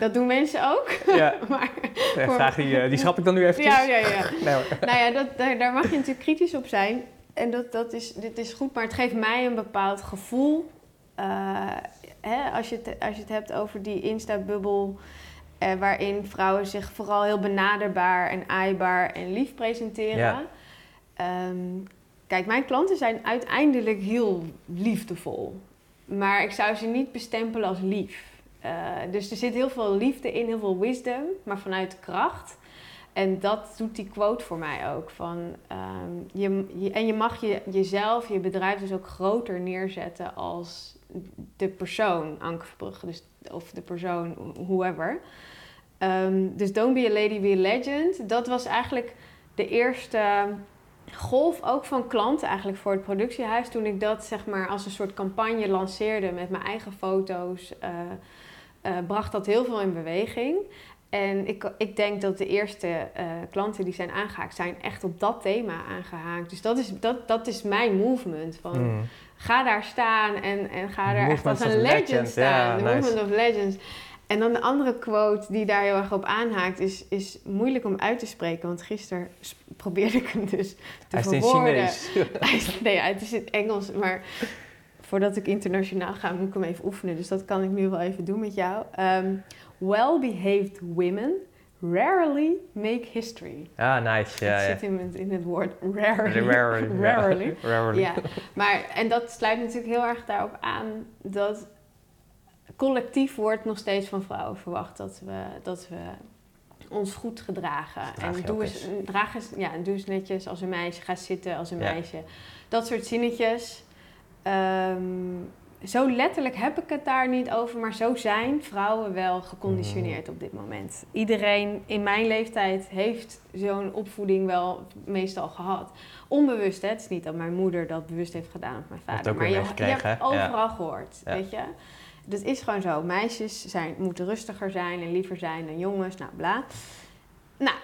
Dat doen mensen ook. Ja, [laughs] maar ja, vraag die, eh, die schrap ik dan nu even. Ja, ja, ja. [laughs] nee, nou ja, dat, daar, daar, mag je natuurlijk kritisch op zijn. En dat, dat is, dit is goed, maar het geeft mij een bepaald gevoel hè, als, je het, als je het hebt over die Insta-bubbel... Uh, waarin vrouwen zich vooral heel benaderbaar en aaibaar en lief presenteren. Ja. Ehm, kijk, mijn klanten zijn uiteindelijk heel liefdevol. Maar ik zou ze niet bestempelen als lief. Uh, dus er zit heel veel liefde in, heel veel wisdom, maar vanuit kracht. En dat doet die quote voor mij ook. Van, um, je, en je mag je, jezelf, je bedrijf dus ook groter neerzetten als de persoon, Anke dus, of de persoon, whoever. Um, dus Don't Be a Lady, Be a Legend. Dat was eigenlijk de eerste golf ook van klanten eigenlijk voor het productiehuis. Toen ik dat zeg maar als een soort campagne lanceerde met mijn eigen foto's, uh, uh, bracht dat heel veel in beweging. En ik, ik denk dat de eerste uh, klanten die zijn aangehaakt, zijn echt op dat thema aangehaakt. Dus dat is, dat, dat is mijn movement. Van, mm. Ga daar staan en, en ga daar echt als een legend, legend staan. Yeah, de movement of legends. En dan de andere quote die daar heel erg op aanhaakt, is, is moeilijk om uit te spreken. Want gisteren probeerde ik hem dus te Hij verwoorden. Is in Chinees. [laughs] nee, het is in Engels. Maar voordat ik internationaal ga, moet ik hem even oefenen. Dus dat kan ik nu wel even doen met jou. Um, Well-behaved women rarely make history. Ah, nice. Ja, het zit in het, in het woord rarely. Rarely. [laughs] rarely. rarely. Ja. Maar, en dat sluit natuurlijk heel erg daarop aan dat collectief wordt nog steeds van vrouwen verwacht dat we, dat we ons goed gedragen. en doe eens, draag eens, ja, doe eens netjes als een meisje, ga zitten als een meisje. Dat soort zinnetjes. Um, zo letterlijk heb ik het daar niet over, maar zo zijn vrouwen wel geconditioneerd op dit moment. Iedereen in mijn leeftijd heeft zo'n opvoeding wel meestal gehad. Onbewust, hè? het is niet dat mijn moeder dat bewust heeft gedaan of mijn vader, maar je, je, hebt overal gehoord, weet je. Dat is gewoon zo. Meisjes zijn, moeten rustiger zijn en liever zijn dan jongens, nou bla. Nou,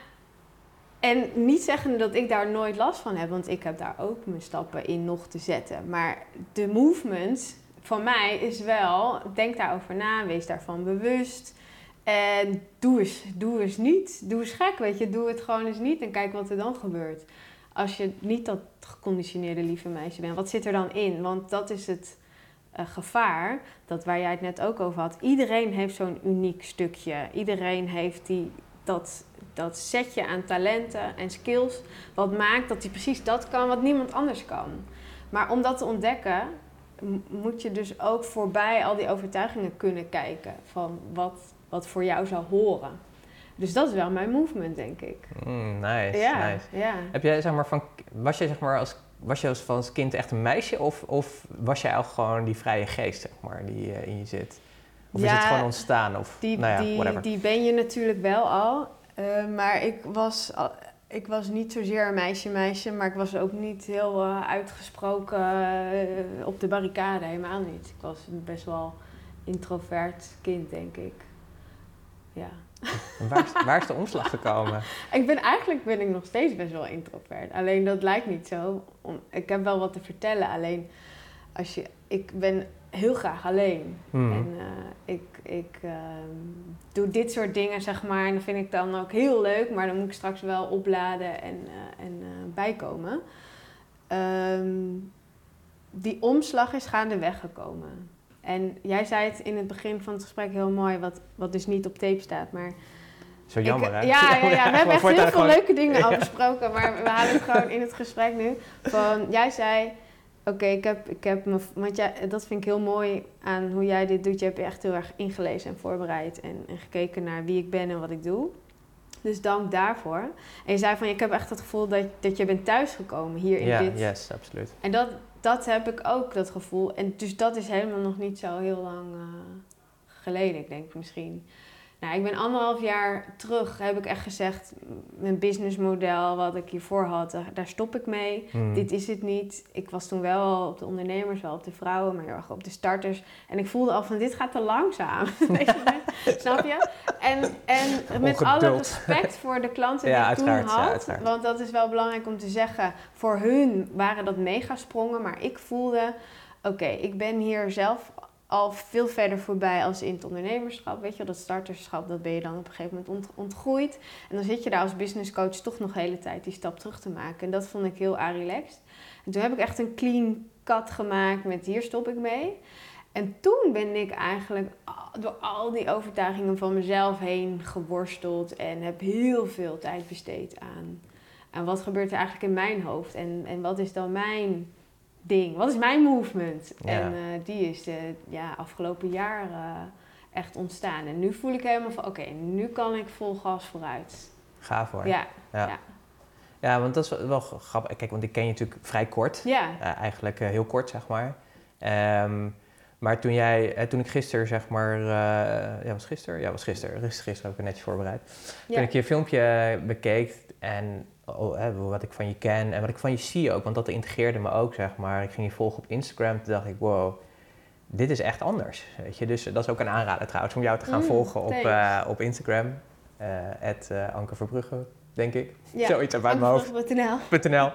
en niet zeggen dat ik daar nooit last van heb, want ik heb daar ook mijn stappen in nog te zetten. Maar de movement van mij is wel, denk daarover na, wees daarvan bewust. En doe eens, doe eens niet. Doe eens gek, weet je. Doe het gewoon eens niet en kijk wat er dan gebeurt. Als je niet dat geconditioneerde lieve meisje bent, wat zit er dan in? Want dat is het uh, gevaar, dat waar jij het net ook over had. Iedereen heeft zo'n uniek stukje. Iedereen heeft die, dat, dat setje aan talenten en skills, wat maakt dat hij precies dat kan wat niemand anders kan. Maar om dat te ontdekken, moet je dus ook voorbij al die overtuigingen kunnen kijken van wat, wat voor jou zou horen. Dus dat is wel mijn movement, denk ik. Mm, nice, ja, nice. Ja. Heb jij, zeg maar, van, was jij zeg maar als was je als, als kind echt een meisje of, of was jij ook gewoon die vrije geest, zeg maar, die uh, in je zit? Of is het gewoon ontstaan? Of, die, nou ja, die, whatever. die ben je natuurlijk wel al. Uh, maar ik was al, ik was niet zozeer een meisje-meisje, maar ik was ook niet heel uh, uitgesproken op de barricade, helemaal niet. Ik was een best wel introvert kind, denk ik. Ja. Waar, is, waar is de omslag gekomen? [laughs] ik ben eigenlijk ben ik nog steeds best wel introvert. Alleen dat lijkt niet zo. Ik heb wel wat te vertellen, alleen als je, ik ben heel graag alleen. Hmm. En uh, ik, ik uh, doe dit soort dingen, zeg maar. En dat vind ik dan ook heel leuk. Maar dan moet ik straks wel opladen en, uh, en bijkomen. Um, die omslag is gaandeweg gekomen. En jij zei het in het begin van het gesprek heel mooi, wat, wat dus niet op tape staat. Maar zo jammer, hè? Ja, ja, ja, we [laughs] hebben echt heel veel leuke dingen [laughs] al besproken. Maar we halen het gewoon in het gesprek nu. Van, jij zei Oké, ik heb, ik heb me. Want jij, dat vind ik heel mooi aan hoe jij dit doet. Je hebt je echt heel erg ingelezen en voorbereid. En, en gekeken naar wie ik ben en wat ik doe. Dus dank daarvoor. En je zei van, ik heb echt het gevoel dat, dat je bent thuisgekomen hier in dit. Ja, yes, absoluut. En dat, dat heb ik ook, dat gevoel. En dus dat is helemaal nog niet zo heel lang uh, geleden, ik denk misschien. Nou, ik ben anderhalf jaar terug, heb ik echt gezegd, mijn businessmodel wat ik hiervoor had, daar stop ik mee. Hmm. Dit is het niet. Ik was toen wel op de ondernemers, wel op de vrouwen, maar heel erg op de starters. En ik voelde al van, dit gaat te langzaam. [laughs] Snap je? En, en met alle respect voor de klanten die ik toen had, ja, want dat is wel belangrijk om te zeggen, voor hun waren dat megasprongen, maar ik voelde, oké, ik ben hier zelf al veel verder voorbij als in het ondernemerschap. Weet je, dat starterschap, dat ben je dan op een gegeven moment ontgroeid. En dan zit je daar als business coach toch nog de hele tijd die stap terug te maken. En dat vond ik heel relaxed. En toen heb ik echt een clean cut gemaakt met hier stop ik mee. En toen ben ik eigenlijk door al die overtuigingen van mezelf heen geworsteld en heb heel veel tijd besteed aan, aan wat gebeurt er eigenlijk in mijn hoofd en, en wat is dan mijn ding, wat is mijn movement? En uh, die is de ja, afgelopen jaar uh, echt ontstaan. En nu voel ik helemaal van oké, nu kan ik vol gas vooruit. Gaaf hoor. Ja. ja. ja. Ja, want dat is wel grappig. Kijk, want ik ken je natuurlijk vrij kort. Ja. Uh, eigenlijk heel kort, zeg maar. Um, maar toen jij, eh, toen ik gisteren zeg maar, uh, ja was gisteren? Ja was gisteren, gisteren heb ik netjes voorbereid. Ja. Toen ik je filmpje bekeek en oh, hè, wat ik van je ken en wat ik van je zie ook, want dat integreerde me ook zeg maar. Ik ging je volgen op Instagram, toen dacht ik wow, dit is echt anders, weet je. Dus dat is ook een aanrader trouwens om jou te gaan mm, volgen op, uh, op Instagram, uh, Anke Verbrugge denk ik. Ja, Zoiets uit mijn hoofd. .nl.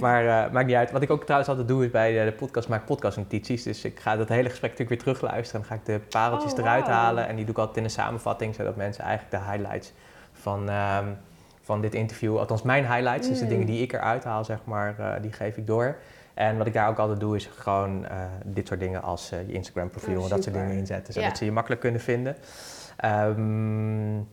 maar uh, maakt niet uit. Wat ik ook trouwens altijd doe is bij de podcast maak podcastnotities. Dus ik ga dat hele gesprek natuurlijk weer terugluisteren. Dan ga ik de pareltjes oh, eruit halen. En die doe ik altijd in een samenvatting. Zodat mensen eigenlijk de highlights van, um, van dit interview... Althans mijn highlights, dus de dingen die ik eruit haal, zeg maar, uh, die geef ik door. En wat ik daar ook altijd doe is gewoon uh, dit soort dingen als je Instagram profiel oh, en dat soort dingen inzetten. Zodat ja. ze je makkelijk kunnen vinden. Um,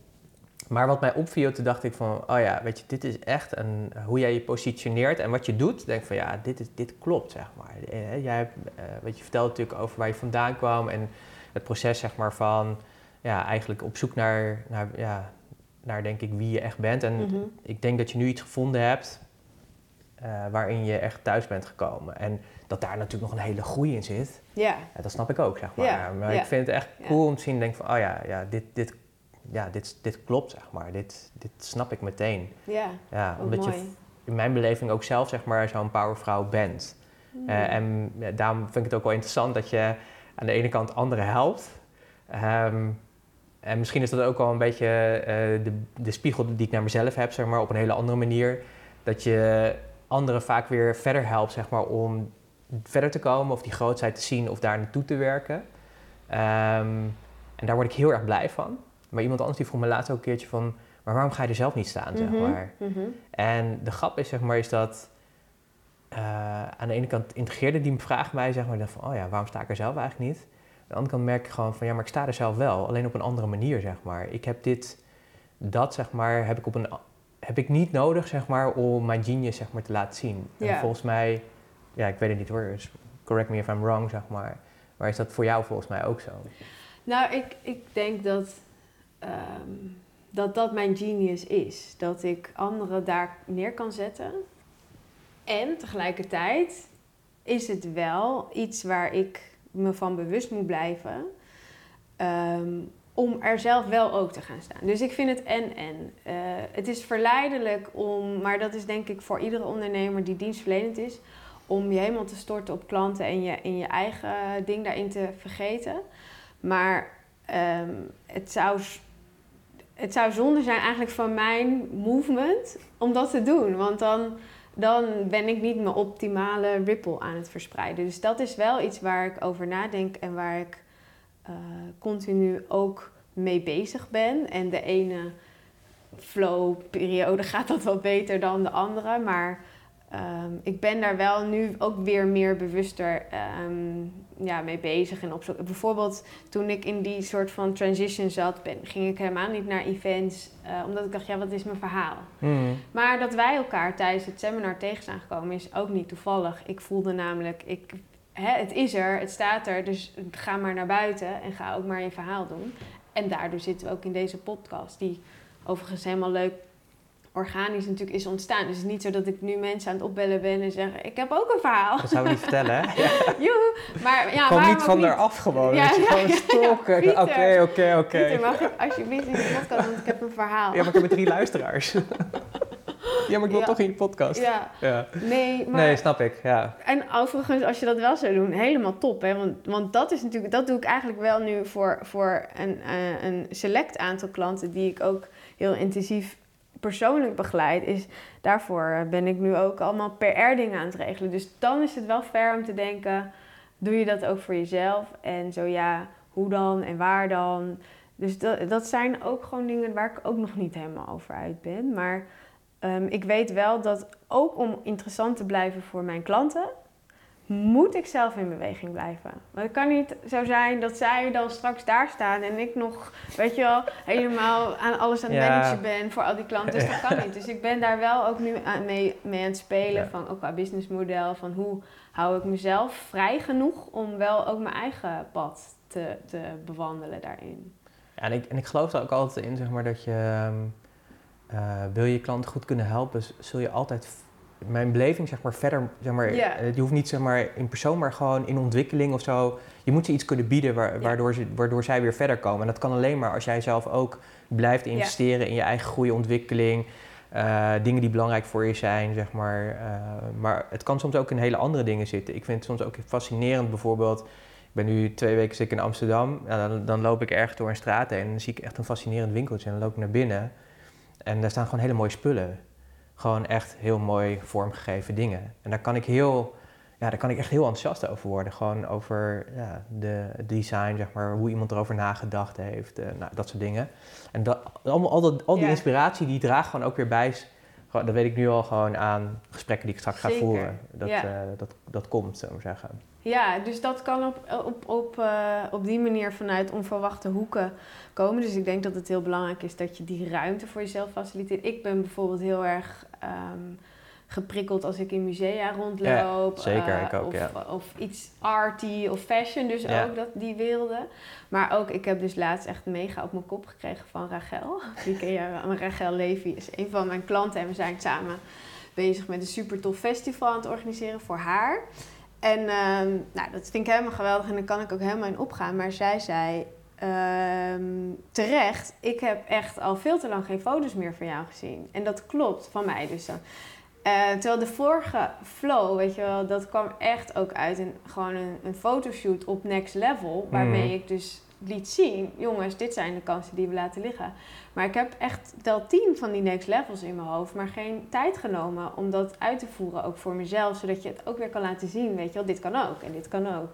maar wat mij opviel, toen dacht ik van, oh ja, weet je, dit is echt een, hoe jij je positioneert en wat je doet. Denk van, ja, dit, is, dit klopt, zeg maar. Eh, jij hebt, weet je, vertelt natuurlijk over waar je vandaan kwam en het proces, zeg maar, van, ja, eigenlijk op zoek naar, naar, ja, naar denk ik, wie je echt bent. En mhm. ik denk dat je nu iets gevonden hebt uh, waarin je echt thuis bent gekomen. En dat daar natuurlijk nog een hele groei in zit. Ja. ja dat snap ik ook, zeg maar. Maar ik vind het echt cool om te zien, denk van, oh ja, ja dit, dit ja, dit, dit klopt, zeg maar. Dit, dit snap ik meteen. Ja, ja omdat je in mijn beleving ook zelf, zeg maar, zo'n powervrouw bent. Mm. Uh, en daarom vind ik het ook wel interessant dat je aan de ene kant anderen helpt. Um, en misschien is dat ook wel een beetje uh, de, de spiegel die ik naar mezelf heb, zeg maar, op een hele andere manier. Dat je anderen vaak weer verder helpt, zeg maar, om verder te komen of die grootheid te zien of daar naartoe te werken. Um, en daar word ik heel erg blij van. Maar iemand anders die vroeg me laatst ook een keertje van... maar waarom ga je er zelf niet staan, zeg mhm, maar? Mhm. En de grap is, zeg maar, is dat... Uh, aan de ene kant integreerde die vraag mij, zeg maar... Dan van, oh ja, waarom sta ik er zelf eigenlijk niet? De andere kant merk ik gewoon van... ja, maar ik sta er zelf wel, alleen op een andere manier, zeg maar. Ik heb dit, dat, zeg maar, heb ik, op een, heb ik niet nodig, zeg maar... om mijn genius, zeg maar, te laten zien. En volgens mij... Ja, ik weet het niet hoor, dus correct me if I'm wrong, zeg maar. Maar is dat voor jou volgens mij ook zo? Nou, ik, ik denk dat Ehm, dat dat mijn genius is. Dat ik anderen daar neer kan zetten. En tegelijkertijd is het wel iets waar ik me van bewust moet blijven. Ehm, om er zelf wel ook te gaan staan. Dus ik vind het en en. Uh, het is verleidelijk om, maar dat is denk ik voor iedere ondernemer die dienstverlenend is, om je helemaal te storten op klanten en je, in je eigen ding daarin te vergeten. Maar um, het zou het zou zonde zijn eigenlijk van mijn movement om dat te doen. Want dan, dan ben ik niet mijn optimale ripple aan het verspreiden. Dus dat is wel iets waar ik over nadenk en waar ik uh, continu ook mee bezig ben. En de ene flow-periode [laughs] gaat dat wat beter dan de andere. Maar um, ik ben daar wel nu ook weer meer bewuster um, ja, mee bezig en opzoeken. Bijvoorbeeld toen ik in die soort van transition zat, ben, ging ik helemaal niet naar events, uh, omdat ik dacht, ja, wat is mijn verhaal? Mm. Maar dat wij elkaar tijdens het seminar tegen zijn gekomen is ook niet toevallig. Ik voelde namelijk, ik, hè, het is er, het staat er, dus ga maar naar buiten en ga ook maar je verhaal doen. En daardoor zitten we ook in deze podcast, die overigens helemaal leuk organisch natuurlijk is ontstaan. Dus het is niet zo dat ik nu mensen aan het opbellen ben en zeg... ik heb ook een verhaal. Dat zou we niet [laughs] vertellen, hè? Joe! Maar ja, Kom niet van daar af gewoon. Ja, ja, gewoon stalken. Oké, oké, oké. mag ik alsjeblieft in de podcast, want ik heb een verhaal. Ja, maar ik heb drie luisteraars. [laughs] Ja, maar ik wil toch in je podcast. Ja. ja. Nee, maar... Nee, snap ik, ja. En overigens, als je dat wel zou doen, helemaal top, hè. Want, want dat is natuurlijk... Dat doe ik eigenlijk wel nu voor, voor een, uh, een select aantal klanten... die ik ook heel intensief persoonlijk begeleid, is daarvoor ben ik nu ook allemaal PR-dingen aan het regelen. Dus dan is het wel fair om te denken: doe je dat ook voor jezelf? En zo ja, hoe dan en waar dan? Dus dat, dat zijn ook gewoon dingen waar ik ook nog niet helemaal over uit ben. Maar um, ik weet wel dat ook om interessant te blijven voor mijn klanten, moet ik zelf in beweging blijven. Want het kan niet zo zijn dat zij dan straks daar staan en ik nog, weet je wel, helemaal aan alles aan het Ja. managen ben voor al die klanten. Dus dat kan niet. Dus ik ben daar wel ook nu aan, mee, mee aan het spelen Ja. van ook qua businessmodel, van hoe hou ik mezelf vrij genoeg om wel ook mijn eigen pad te, te bewandelen daarin. Ja, en, ik, en ik geloof er ook altijd in, zeg maar, dat je... ehm, eh, wil je je klant goed kunnen helpen, zul je altijd... Mijn beleving, zeg maar, verder... Zeg maar, Ja. eh, Je hoeft niet, zeg maar, in persoon, maar gewoon in ontwikkeling of zo. Je moet ze iets kunnen bieden waardoor, ze, waardoor zij weer verder komen. En dat kan alleen maar als jij zelf ook blijft investeren in je eigen groei, ontwikkeling... eh, dingen die belangrijk voor je zijn, zeg maar. Eh, maar het kan soms ook in hele andere dingen zitten. Ik vind het soms ook fascinerend, bijvoorbeeld... Ik ben nu twee weken zit ik in Amsterdam. Ja, dan, dan loop ik ergens door een straat heen en dan zie ik echt een fascinerend winkeltje. En dan loop ik naar binnen en daar staan gewoon hele mooie spullen. Gewoon echt heel mooi vormgegeven dingen. En daar kan ik heel, ja, daar kan ik echt heel enthousiast over worden. Gewoon over ja, de het design, zeg maar, hoe iemand erover nagedacht heeft, eh, nou, dat soort dingen. En dat, allemaal, al, dat, al die Ja. inspiratie, die draagt gewoon ook weer bij. Dat weet ik nu al gewoon aan gesprekken die ik straks ga voeren. Dat, Ja. eh, dat, dat komt, zullen we zeggen. Ja, dus dat kan op, op, op, eh, op die manier vanuit onverwachte hoeken komen. Dus ik denk dat het heel belangrijk is dat je die ruimte voor jezelf faciliteert. Ik ben bijvoorbeeld heel erg ehm, geprikkeld als ik in musea rondloop. Ja, zeker, eh, ik ook, of, ja. of iets arty of fashion, dus Ja. ook dat, die werelden. Maar ook, ik heb dus laatst echt mega op mijn kop gekregen van Rachel. [laughs] Die ken je wel. Rachel Levy is een van mijn klanten en we zijn samen bezig met een super tof festival aan het organiseren voor haar. En ehm, nou, dat vind ik helemaal geweldig en daar kan ik ook helemaal in opgaan. Maar zij zei ehm, terecht, ik heb echt al veel te lang geen foto's meer van jou gezien. En dat klopt, van mij dus dan. Eh, terwijl de vorige flow, weet je wel, dat kwam echt ook uit een, gewoon een, een fotoshoot op next level. Waarmee Mhm. ik dus liet zien, jongens, dit zijn de kansen die we laten liggen. Maar ik heb echt wel tien van die next levels in mijn hoofd, maar geen tijd genomen om dat uit te voeren, ook voor mezelf, zodat je het ook weer kan laten zien, weet je wel, dit kan ook en dit kan ook.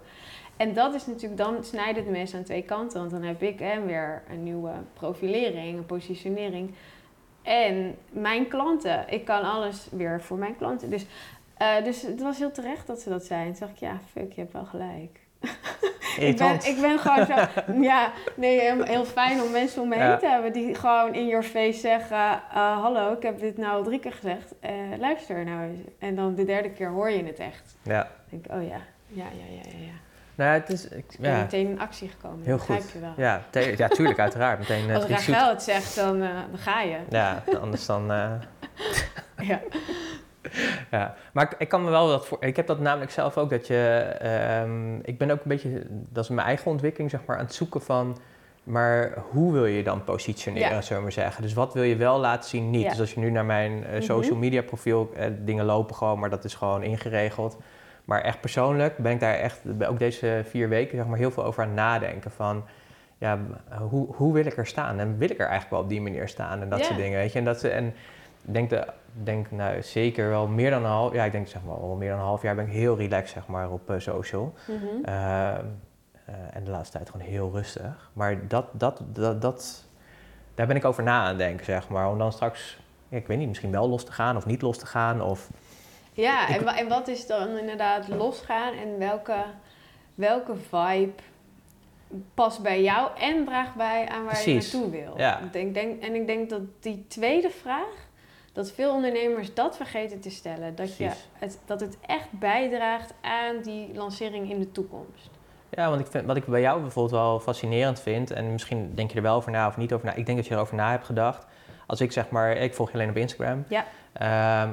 En dat is natuurlijk, dan snijdt het mes aan twee kanten, want dan heb ik hè, weer een nieuwe profilering, een positionering. En mijn klanten, ik kan alles weer voor mijn klanten. Dus, eh, dus het was heel terecht dat ze dat zei. En toen dacht ik, ja, fuck, je hebt wel gelijk. [laughs] Ik ben, ik ben gewoon zo, [laughs] ja, nee, heel, fijn om mensen om me heen Ja. te hebben die gewoon in your face zeggen: eh, Hallo, ik heb dit nou al drie keer gezegd, eh, luister nou eens. En dan de derde keer hoor je het echt. Ja. Dan denk ik: Oh ja, ja, ja, ja, ja. ja. Nou, het is... Ik, ben ja. meteen in actie gekomen. Heel begrijp goed. je wel. Ja, ja, tuurlijk, uiteraard. Meteen uh, Als Rachel het zegt, dan, dan ga je. Ja, anders dan... [laughs] Ja. [laughs] ja. Maar ik, kan me wel wat voor... Ik heb dat namelijk zelf ook, dat je... ehm, ik ben ook een beetje... Dat is mijn eigen ontwikkeling, zeg maar, aan het zoeken van... Maar hoe wil je dan positioneren, Ja. zullen we maar zeggen? Dus wat wil je wel laten zien, niet? Ja. Dus als je nu naar mijn eh, Mhm. social media profiel... eh, dingen lopen gewoon, maar dat is gewoon ingeregeld. Maar echt persoonlijk ben ik daar echt... Ook deze vier weken, zeg maar, heel veel over aan het nadenken van... Ja, hoe, hoe wil ik er staan? En wil ik er eigenlijk wel op die manier staan? En dat Ja. soort dingen, weet je? En, dat, en denk, de, denk nou, zeker wel meer dan een half... Ja, ik denk zeg maar al meer dan een half jaar ben ik heel relaxed, zeg maar, op eh, social. Mhm. Ehm, eh, en de laatste tijd gewoon heel rustig. Maar dat, dat, dat, dat, daar ben ik over na aan denken, zeg maar. Om dan straks, ja, ik weet niet, misschien wel los te gaan of niet los te gaan. Of, Ja, Ik- en, en wat is dan inderdaad losgaan en welke, welke vibe past bij jou en draagt bij aan waar Precies. je naartoe wil? Ja. Ik denk, denk, en ik denk dat die tweede vraag, dat veel ondernemers dat vergeten te stellen. Dat, je het, dat het echt bijdraagt aan die lancering in de toekomst. ja, want ik vind, wat ik bij jou bijvoorbeeld wel fascinerend vind... en misschien denk je er wel over na of niet over na. Ik denk dat je erover na hebt gedacht. Als ik zeg maar, ik volg je alleen op Instagram. Ja. Ehm,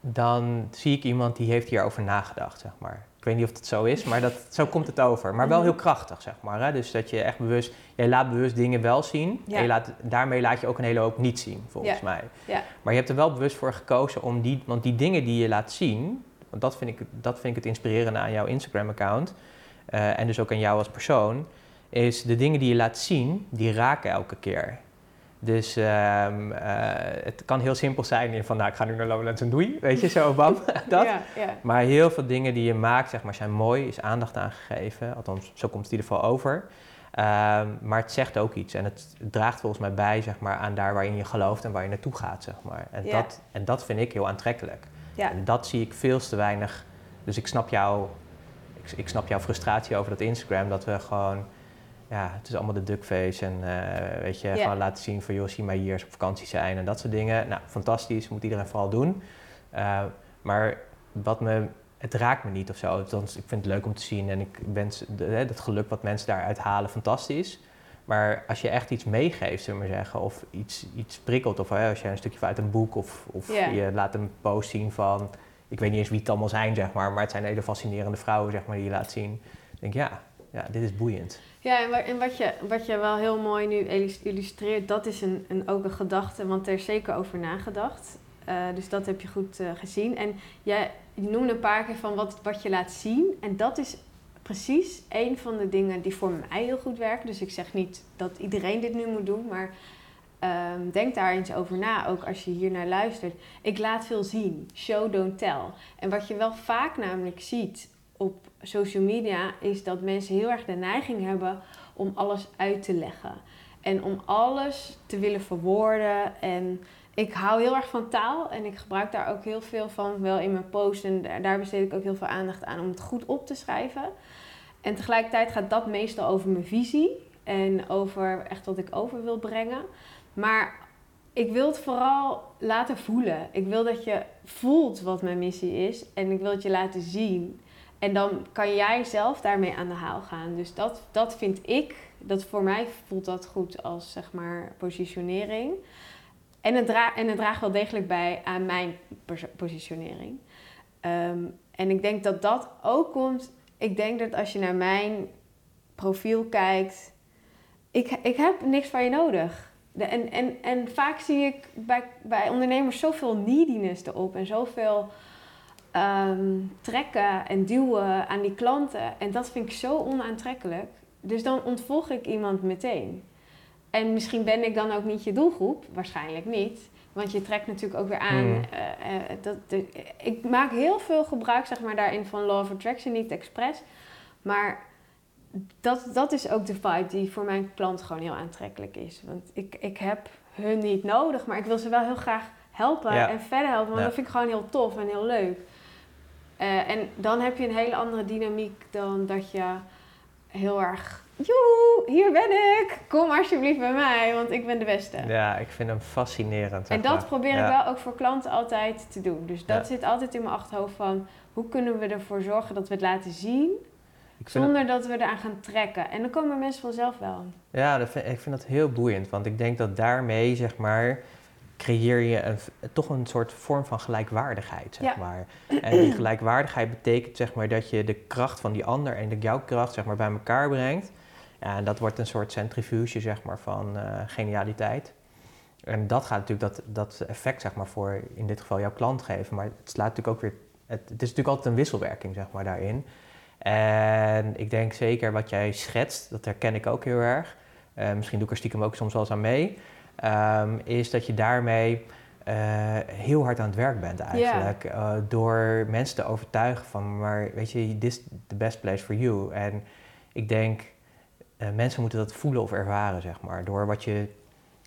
dan zie ik iemand die heeft hierover nagedacht, zeg maar. Ik weet niet of het zo is, maar dat, zo komt het over. Maar wel Mhm. heel krachtig, zeg maar. Hè? Dus dat je echt bewust, jij laat bewust dingen wel zien. Ja. En je laat, daarmee laat je ook een hele hoop niet zien, volgens Ja. mij. Ja. Maar je hebt er wel bewust voor gekozen om die, want die dingen die je laat zien, want dat vind ik, dat vind ik het inspirerende aan jouw Instagram-account. eh, en dus ook aan jou als persoon, is de dingen die je laat zien, die raken elke keer. Dus ehm, eh, het kan heel simpel zijn in van, nou, ik ga nu naar Lowlands en doei, weet je, zo, bam, [laughs] [laughs] dat. Ja, ja. Maar heel veel dingen die je maakt, zeg maar, zijn mooi, is aandacht aangegeven. Althans, zo komt het in ieder geval over. Ehm, maar het zegt ook iets en het draagt volgens mij bij, zeg maar, aan daar waarin je gelooft en waar je naartoe gaat, zeg maar. En, Ja. dat, en dat vind ik heel aantrekkelijk. En dat zie ik veel te weinig. Dus ik snap jou, ik, ik snap jouw frustratie over dat Instagram, dat we gewoon ja, het is allemaal de duckface en uh, weet je, gewoon laten zien van joh, zie mij hier op vakantie zijn en dat soort dingen. Nou, fantastisch, moet iedereen vooral doen. Uh, maar wat me, het raakt me niet of zo. Althans, ik vind het leuk om te zien en ik wens het geluk wat mensen daaruit halen fantastisch. Maar als je echt iets meegeeft, zullen we maar zeggen, of iets, iets prikkelt, of als je een stukje uit een boek of, of je laat een post zien van, ik weet niet eens wie het allemaal zijn, zeg maar, maar het zijn hele fascinerende vrouwen, zeg maar, die je laat zien. Ik denk, ja, ja, dit is boeiend. Ja, en wat je, wat je wel heel mooi nu illustreert, dat is een, een, ook een gedachte, want er is zeker over nagedacht. Uh, dus dat heb je goed uh, gezien. En jij noemde een paar keer van wat, wat je laat zien. En dat is precies een van de dingen die voor mij heel goed werken. Dus ik zeg niet dat iedereen dit nu moet doen, maar um, denk daar eens over na, ook als je hier naar luistert. Ik laat veel zien, show, don't tell. En wat je wel vaak namelijk ziet op social media, is dat mensen heel erg de neiging hebben om alles uit te leggen. En om alles te willen verwoorden. En ik hou heel erg van taal en ik gebruik daar ook heel veel van, wel in mijn posts. En daar besteed ik ook heel veel aandacht aan om het goed op te schrijven. En tegelijkertijd gaat dat meestal over mijn visie en over echt wat ik over wil brengen. Maar ik wil het vooral laten voelen. Ik wil dat je voelt wat mijn missie is en ik wil het je laten zien. En dan kan jij zelf daarmee aan de haal gaan. Dus dat, dat vind ik, dat voor mij voelt dat goed als zeg maar positionering. En het, en het draagt wel degelijk bij aan mijn positionering. Ehm, en ik denk dat dat ook komt. Ik denk dat als je naar mijn profiel kijkt, ik, ik heb niks van je nodig. En, en, en vaak zie ik bij, bij ondernemers zoveel neediness erop en zoveel um, trekken en duwen aan die klanten. En dat vind ik zo onaantrekkelijk. Dus dan ontvolg ik iemand meteen. En misschien ben ik dan ook niet je doelgroep, waarschijnlijk niet. Want je trekt natuurlijk ook weer aan. Hmm. Eh, eh, dat, ik maak heel veel gebruik zeg maar, daarin van Law of Attraction, niet expres. Maar dat, dat is ook de vibe die voor mijn klant gewoon heel aantrekkelijk is. Want ik, ik heb hun niet nodig, maar ik wil ze wel heel graag helpen en verder helpen. Want dat vind ik gewoon heel tof en heel leuk. Uh, en dan heb je een hele andere dynamiek dan dat je heel erg joe, hier ben ik. Kom alsjeblieft bij mij, want ik ben de beste. Ja, ik vind hem fascinerend. En dat probeer ik wel ook voor klanten altijd te doen. Dus dat zit altijd in mijn achterhoofd van... hoe kunnen we ervoor zorgen dat we het laten zien... zonder dat we eraan gaan trekken. En dan komen mensen vanzelf wel. Ja, dat vind, ik vind dat heel boeiend. Want ik denk dat daarmee, zeg maar creëer je een, toch een soort vorm van gelijkwaardigheid, zeg maar. En die gelijkwaardigheid betekent, zeg maar, dat je de kracht van die ander en de jouw kracht, zeg maar, bij elkaar brengt. Ja, en dat wordt een soort centrifuge zeg maar, van uh, genialiteit. En dat gaat natuurlijk dat, dat effect zeg maar, voor in dit geval jouw klant geven. Maar het slaat natuurlijk ook weer. Het, het is natuurlijk altijd een wisselwerking zeg maar, daarin. En ik denk zeker wat jij schetst, dat herken ik ook heel erg. Uh, misschien doe ik er stiekem ook soms wel eens aan mee. Um, is dat je daarmee uh, heel hard aan het werk bent eigenlijk. Yeah. Uh, door mensen te overtuigen van, maar weet je, this is the best place for you. En ik denk uh, mensen moeten dat voelen of ervaren, zeg maar. Door wat je,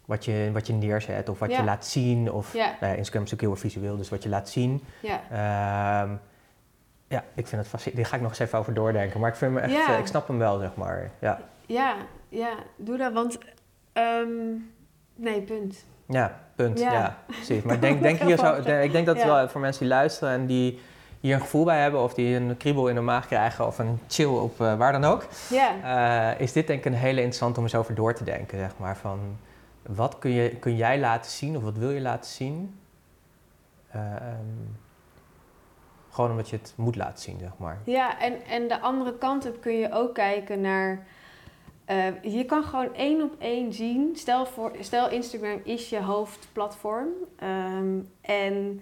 wat je, wat je neerzet of wat je laat zien. Of ja. nou ja, Instagram is natuurlijk heel visueel, dus wat je laat zien. Ja, um, ja ik vind het fascinerend. Daar ga ik nog eens even over doordenken. Maar ik, vind me echt, ik snap hem wel, zeg maar. Ja, ja, ja doe dat, want... Um, nee, punt. Ja, punt. Ja, precies. Maar denk, [laughs] denk hier zo, ik denk dat het wel voor mensen die luisteren en die hier een gevoel bij hebben of die een kriebel in de maag krijgen of een chill op uh, waar dan ook, yeah. uh, is dit denk ik een hele interessant om eens over door te denken. Zeg maar, van wat kun, je, kun jij laten zien of wat wil je laten zien? Uh, um, gewoon omdat je het moet laten zien, zeg maar. Ja, en, en de andere kant op kun je ook kijken naar... Uh, je kan gewoon één op één zien. Stel, voor, stel Instagram is je hoofdplatform. Um, en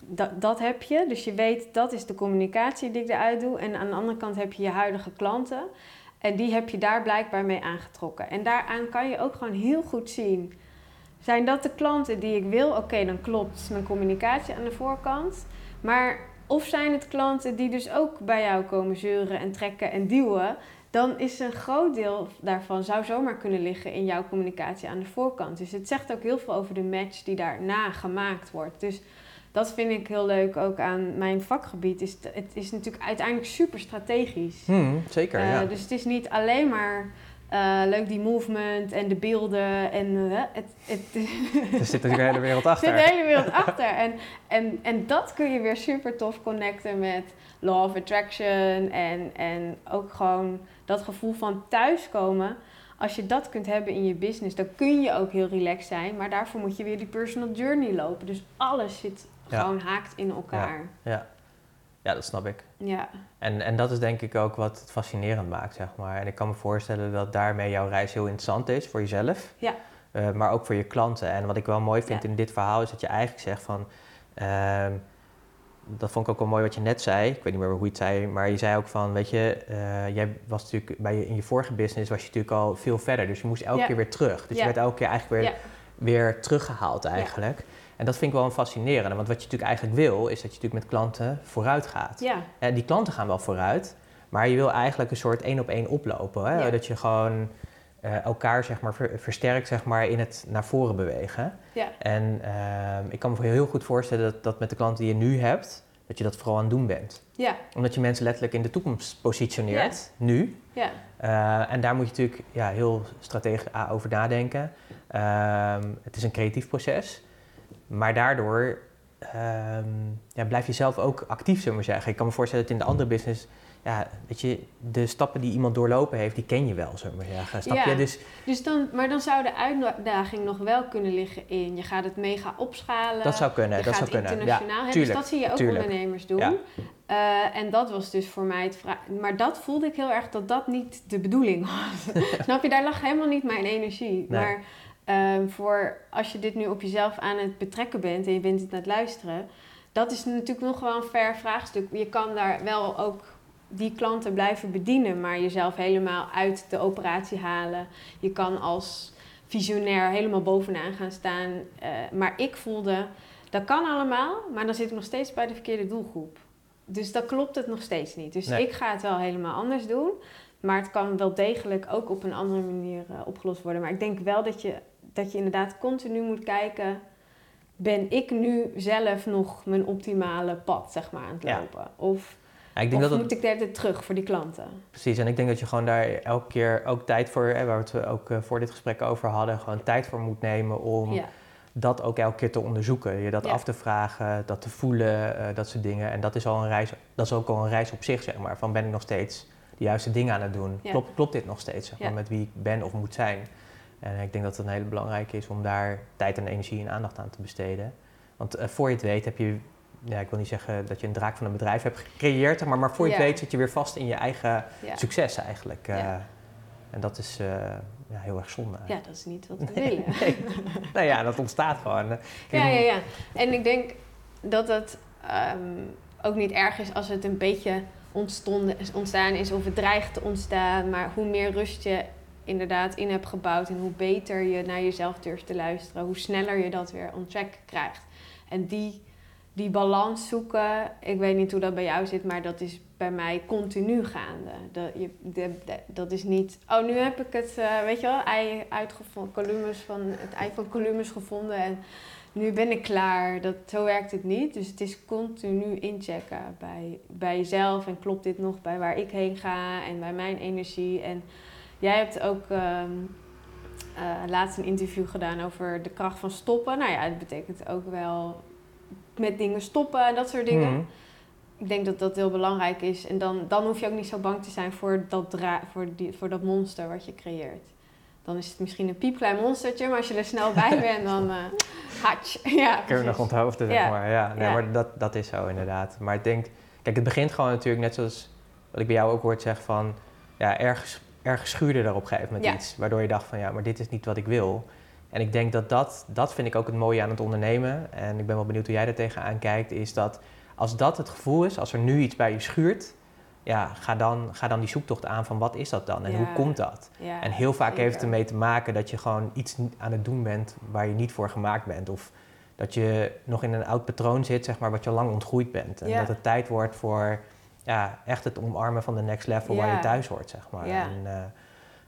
dat, dat heb je. Dus je weet, dat is de communicatie die ik eruit doe. En aan de andere kant heb je je huidige klanten. En die heb je daar blijkbaar mee aangetrokken. En daaraan kan je ook gewoon heel goed zien. Zijn dat de klanten die ik wil? Oké, dan klopt mijn communicatie aan de voorkant. Maar of zijn het klanten die dus ook bij jou komen zeuren en trekken en duwen? Dan is een groot deel daarvan zou zomaar kunnen liggen in jouw communicatie aan de voorkant. Dus het zegt ook heel veel over de match die daarna gemaakt wordt. Dus dat vind ik heel leuk ook aan mijn vakgebied. Is het is natuurlijk uiteindelijk super strategisch. Hmm, zeker, Eh, ja. Dus het is niet alleen maar eh, leuk die movement en de beelden. En eh, het, het, [laughs] Er zit natuurlijk een hele wereld er achter. zit de hele wereld achter. En, en, en dat kun je weer super tof connecten met law of attraction. En, en ook gewoon dat gevoel van thuiskomen. Als je dat kunt hebben in je business, dan kun je ook heel relaxed zijn. Maar daarvoor moet je weer die personal journey lopen. Dus alles zit Ja. gewoon haakt in elkaar. Ja. ja, dat snap ik. Ja. En, en dat is denk ik ook wat het fascinerend maakt, zeg maar. En ik kan me voorstellen dat daarmee jouw reis heel interessant is voor jezelf. Ja. Eh, maar ook voor je klanten. En wat ik wel mooi vind Ja. in dit verhaal is dat je eigenlijk zegt van... ehm, dat vond ik ook wel mooi wat je net zei. Ik weet niet meer hoe je het zei, maar je zei ook van, weet je, eh, jij was natuurlijk bij je, in je vorige business was je natuurlijk al veel verder. Dus je moest elke Ja. keer weer terug. Dus Ja. je werd elke keer eigenlijk weer, Ja. weer teruggehaald eigenlijk. En dat vind ik wel een fascinerende. Want wat je natuurlijk eigenlijk wil, is dat je natuurlijk met klanten vooruit gaat. Ja. En die klanten gaan wel vooruit, maar je wil eigenlijk een soort één op één oplopen. Hè? Dat je gewoon eh, elkaar zeg maar, ver- versterkt zeg maar, in het naar voren bewegen. Ja. En ehm, ik kan me heel goed voorstellen dat, dat met de klanten die je nu hebt, dat je dat vooral aan het doen bent. Ja. Omdat je mensen letterlijk in de toekomst positioneert, nu. Ja. Eh, en daar moet je natuurlijk ja, heel strategisch A, over nadenken. Ehm, het is een creatief proces. Maar daardoor ehm, ja, blijf je zelf ook actief, zullen we zeggen. Ik kan me voorstellen dat in de andere business... Ja, weet je, de stappen die iemand doorlopen heeft, die ken je wel, we maar zeggen. Snap Ja. je? Dus Dus dan, maar dan zou de uitdaging nog wel kunnen liggen in... je gaat het mega opschalen. dat zou kunnen, je dat gaat zou kunnen. Ja, internationaal. hè, dus tuurlijk, dat zie je ook tuurlijk. ondernemers doen. Ja. Eh, en dat was dus voor mij het vraag. Maar dat voelde ik heel erg dat dat niet de bedoeling was. [laughs] Snap je? Daar lag helemaal niet mijn energie. Nee. Maar ehm, voor als je dit nu op jezelf aan het betrekken bent en je bent het aan het luisteren, dat is natuurlijk nog wel een ver vraagstuk. Je kan daar wel ook die klanten blijven bedienen, maar jezelf helemaal uit de operatie halen. Je kan als visionair helemaal bovenaan gaan staan. Eh, maar ik voelde, dat kan allemaal, maar dan zit ik nog steeds bij de verkeerde doelgroep. Dus dan klopt het nog steeds niet. Dus Nee. ik ga het wel helemaal anders doen. Maar het kan wel degelijk ook op een andere manier eh, opgelost worden. Maar ik denk wel dat je, dat je inderdaad continu moet kijken... ben ik nu zelf nog mijn optimale pad zeg maar, aan het Ja. lopen? Of, Ja, ik denk of dat moet ik de hele tijd terug voor die klanten? precies. En ik denk dat je gewoon daar elke keer ook tijd voor, hè, waar we het ook eh, voor dit gesprek over hadden, gewoon tijd voor moet nemen om Ja, dat ook elke keer te onderzoeken. Je dat Ja. af te vragen, dat te voelen, eh, dat soort dingen. En dat is al een reis, dat is ook al een reis op zich, zeg maar. Van ben ik nog steeds de juiste dingen aan het doen? Ja. Klopt, klopt dit nog steeds, zeg maar, met wie ik ben of moet zijn? En ik denk dat het een hele belangrijke is om daar tijd en energie en aandacht aan te besteden. Want eh, voor je het weet heb je, ja, ik wil niet zeggen dat je een draak van een bedrijf hebt gecreëerd, maar, maar voor je het weet zit je weer vast in je eigen succes eigenlijk. Ja. En dat is eh, ja, heel erg zonde. ja, dat is niet wat we Nee, willen. [laughs] nee. nou ja, dat ontstaat gewoon. Ja, ja, ja. En ik denk dat het ehm, ook niet erg is als het een beetje ontstonden, ontstaan is of het dreigt te ontstaan. Maar hoe meer rust je inderdaad in hebt gebouwd en hoe beter je naar jezelf durft te luisteren, hoe sneller je dat weer on track krijgt. En die, die balans zoeken, ik weet niet hoe dat bij jou zit, maar dat is bij mij continu gaande. Dat, je, dat is niet, oh nu heb ik het, eh, weet je wel, ei uitgevonden, Columbus van, het ei van Columbus gevonden en nu ben ik klaar. Dat, zo werkt het niet. Dus het is continu inchecken bij, bij jezelf. En klopt dit nog bij waar ik heen ga en bij mijn energie. En jij hebt ook ehm, eh, laatst een interview gedaan over de kracht van stoppen. Nou ja, het betekent ook wel met dingen stoppen en dat soort dingen. Mhm. Ik denk dat dat heel belangrijk is. En dan, dan hoef je ook niet zo bang te zijn voor dat, dra voor die, voor dat monster wat je creëert. Dan is het misschien een piepklein monstertje, maar als je er snel [laughs] bij bent, dan uh, hatch. [laughs] Ja, heb je nog onthoofden, zeg Ja. maar. Ja, nee, Ja. maar dat, dat is zo inderdaad. Maar ik denk, kijk, het begint gewoon natuurlijk net zoals wat ik bij jou ook hoort zeggen van, ja, ergens, ergens schuurde er op een gegeven moment Ja. iets. Waardoor je dacht van, ja, maar dit is niet wat ik wil. En ik denk dat dat, dat vind ik ook het mooie aan het ondernemen. En ik ben wel benieuwd hoe jij er tegenaan kijkt, is dat als dat het gevoel is, als er nu iets bij je schuurt, ja, ga dan, ga dan die zoektocht aan van wat is dat dan en Ja. hoe komt dat? Ja, En heel vaak heeft het ermee te maken dat je gewoon iets aan het doen bent waar je niet voor gemaakt bent. Of dat je nog in een oud patroon zit, zeg maar, wat je lang ontgroeid bent. En Ja. dat het tijd wordt voor ja, echt het omarmen van de next level waar je thuis hoort, zeg maar. Ja.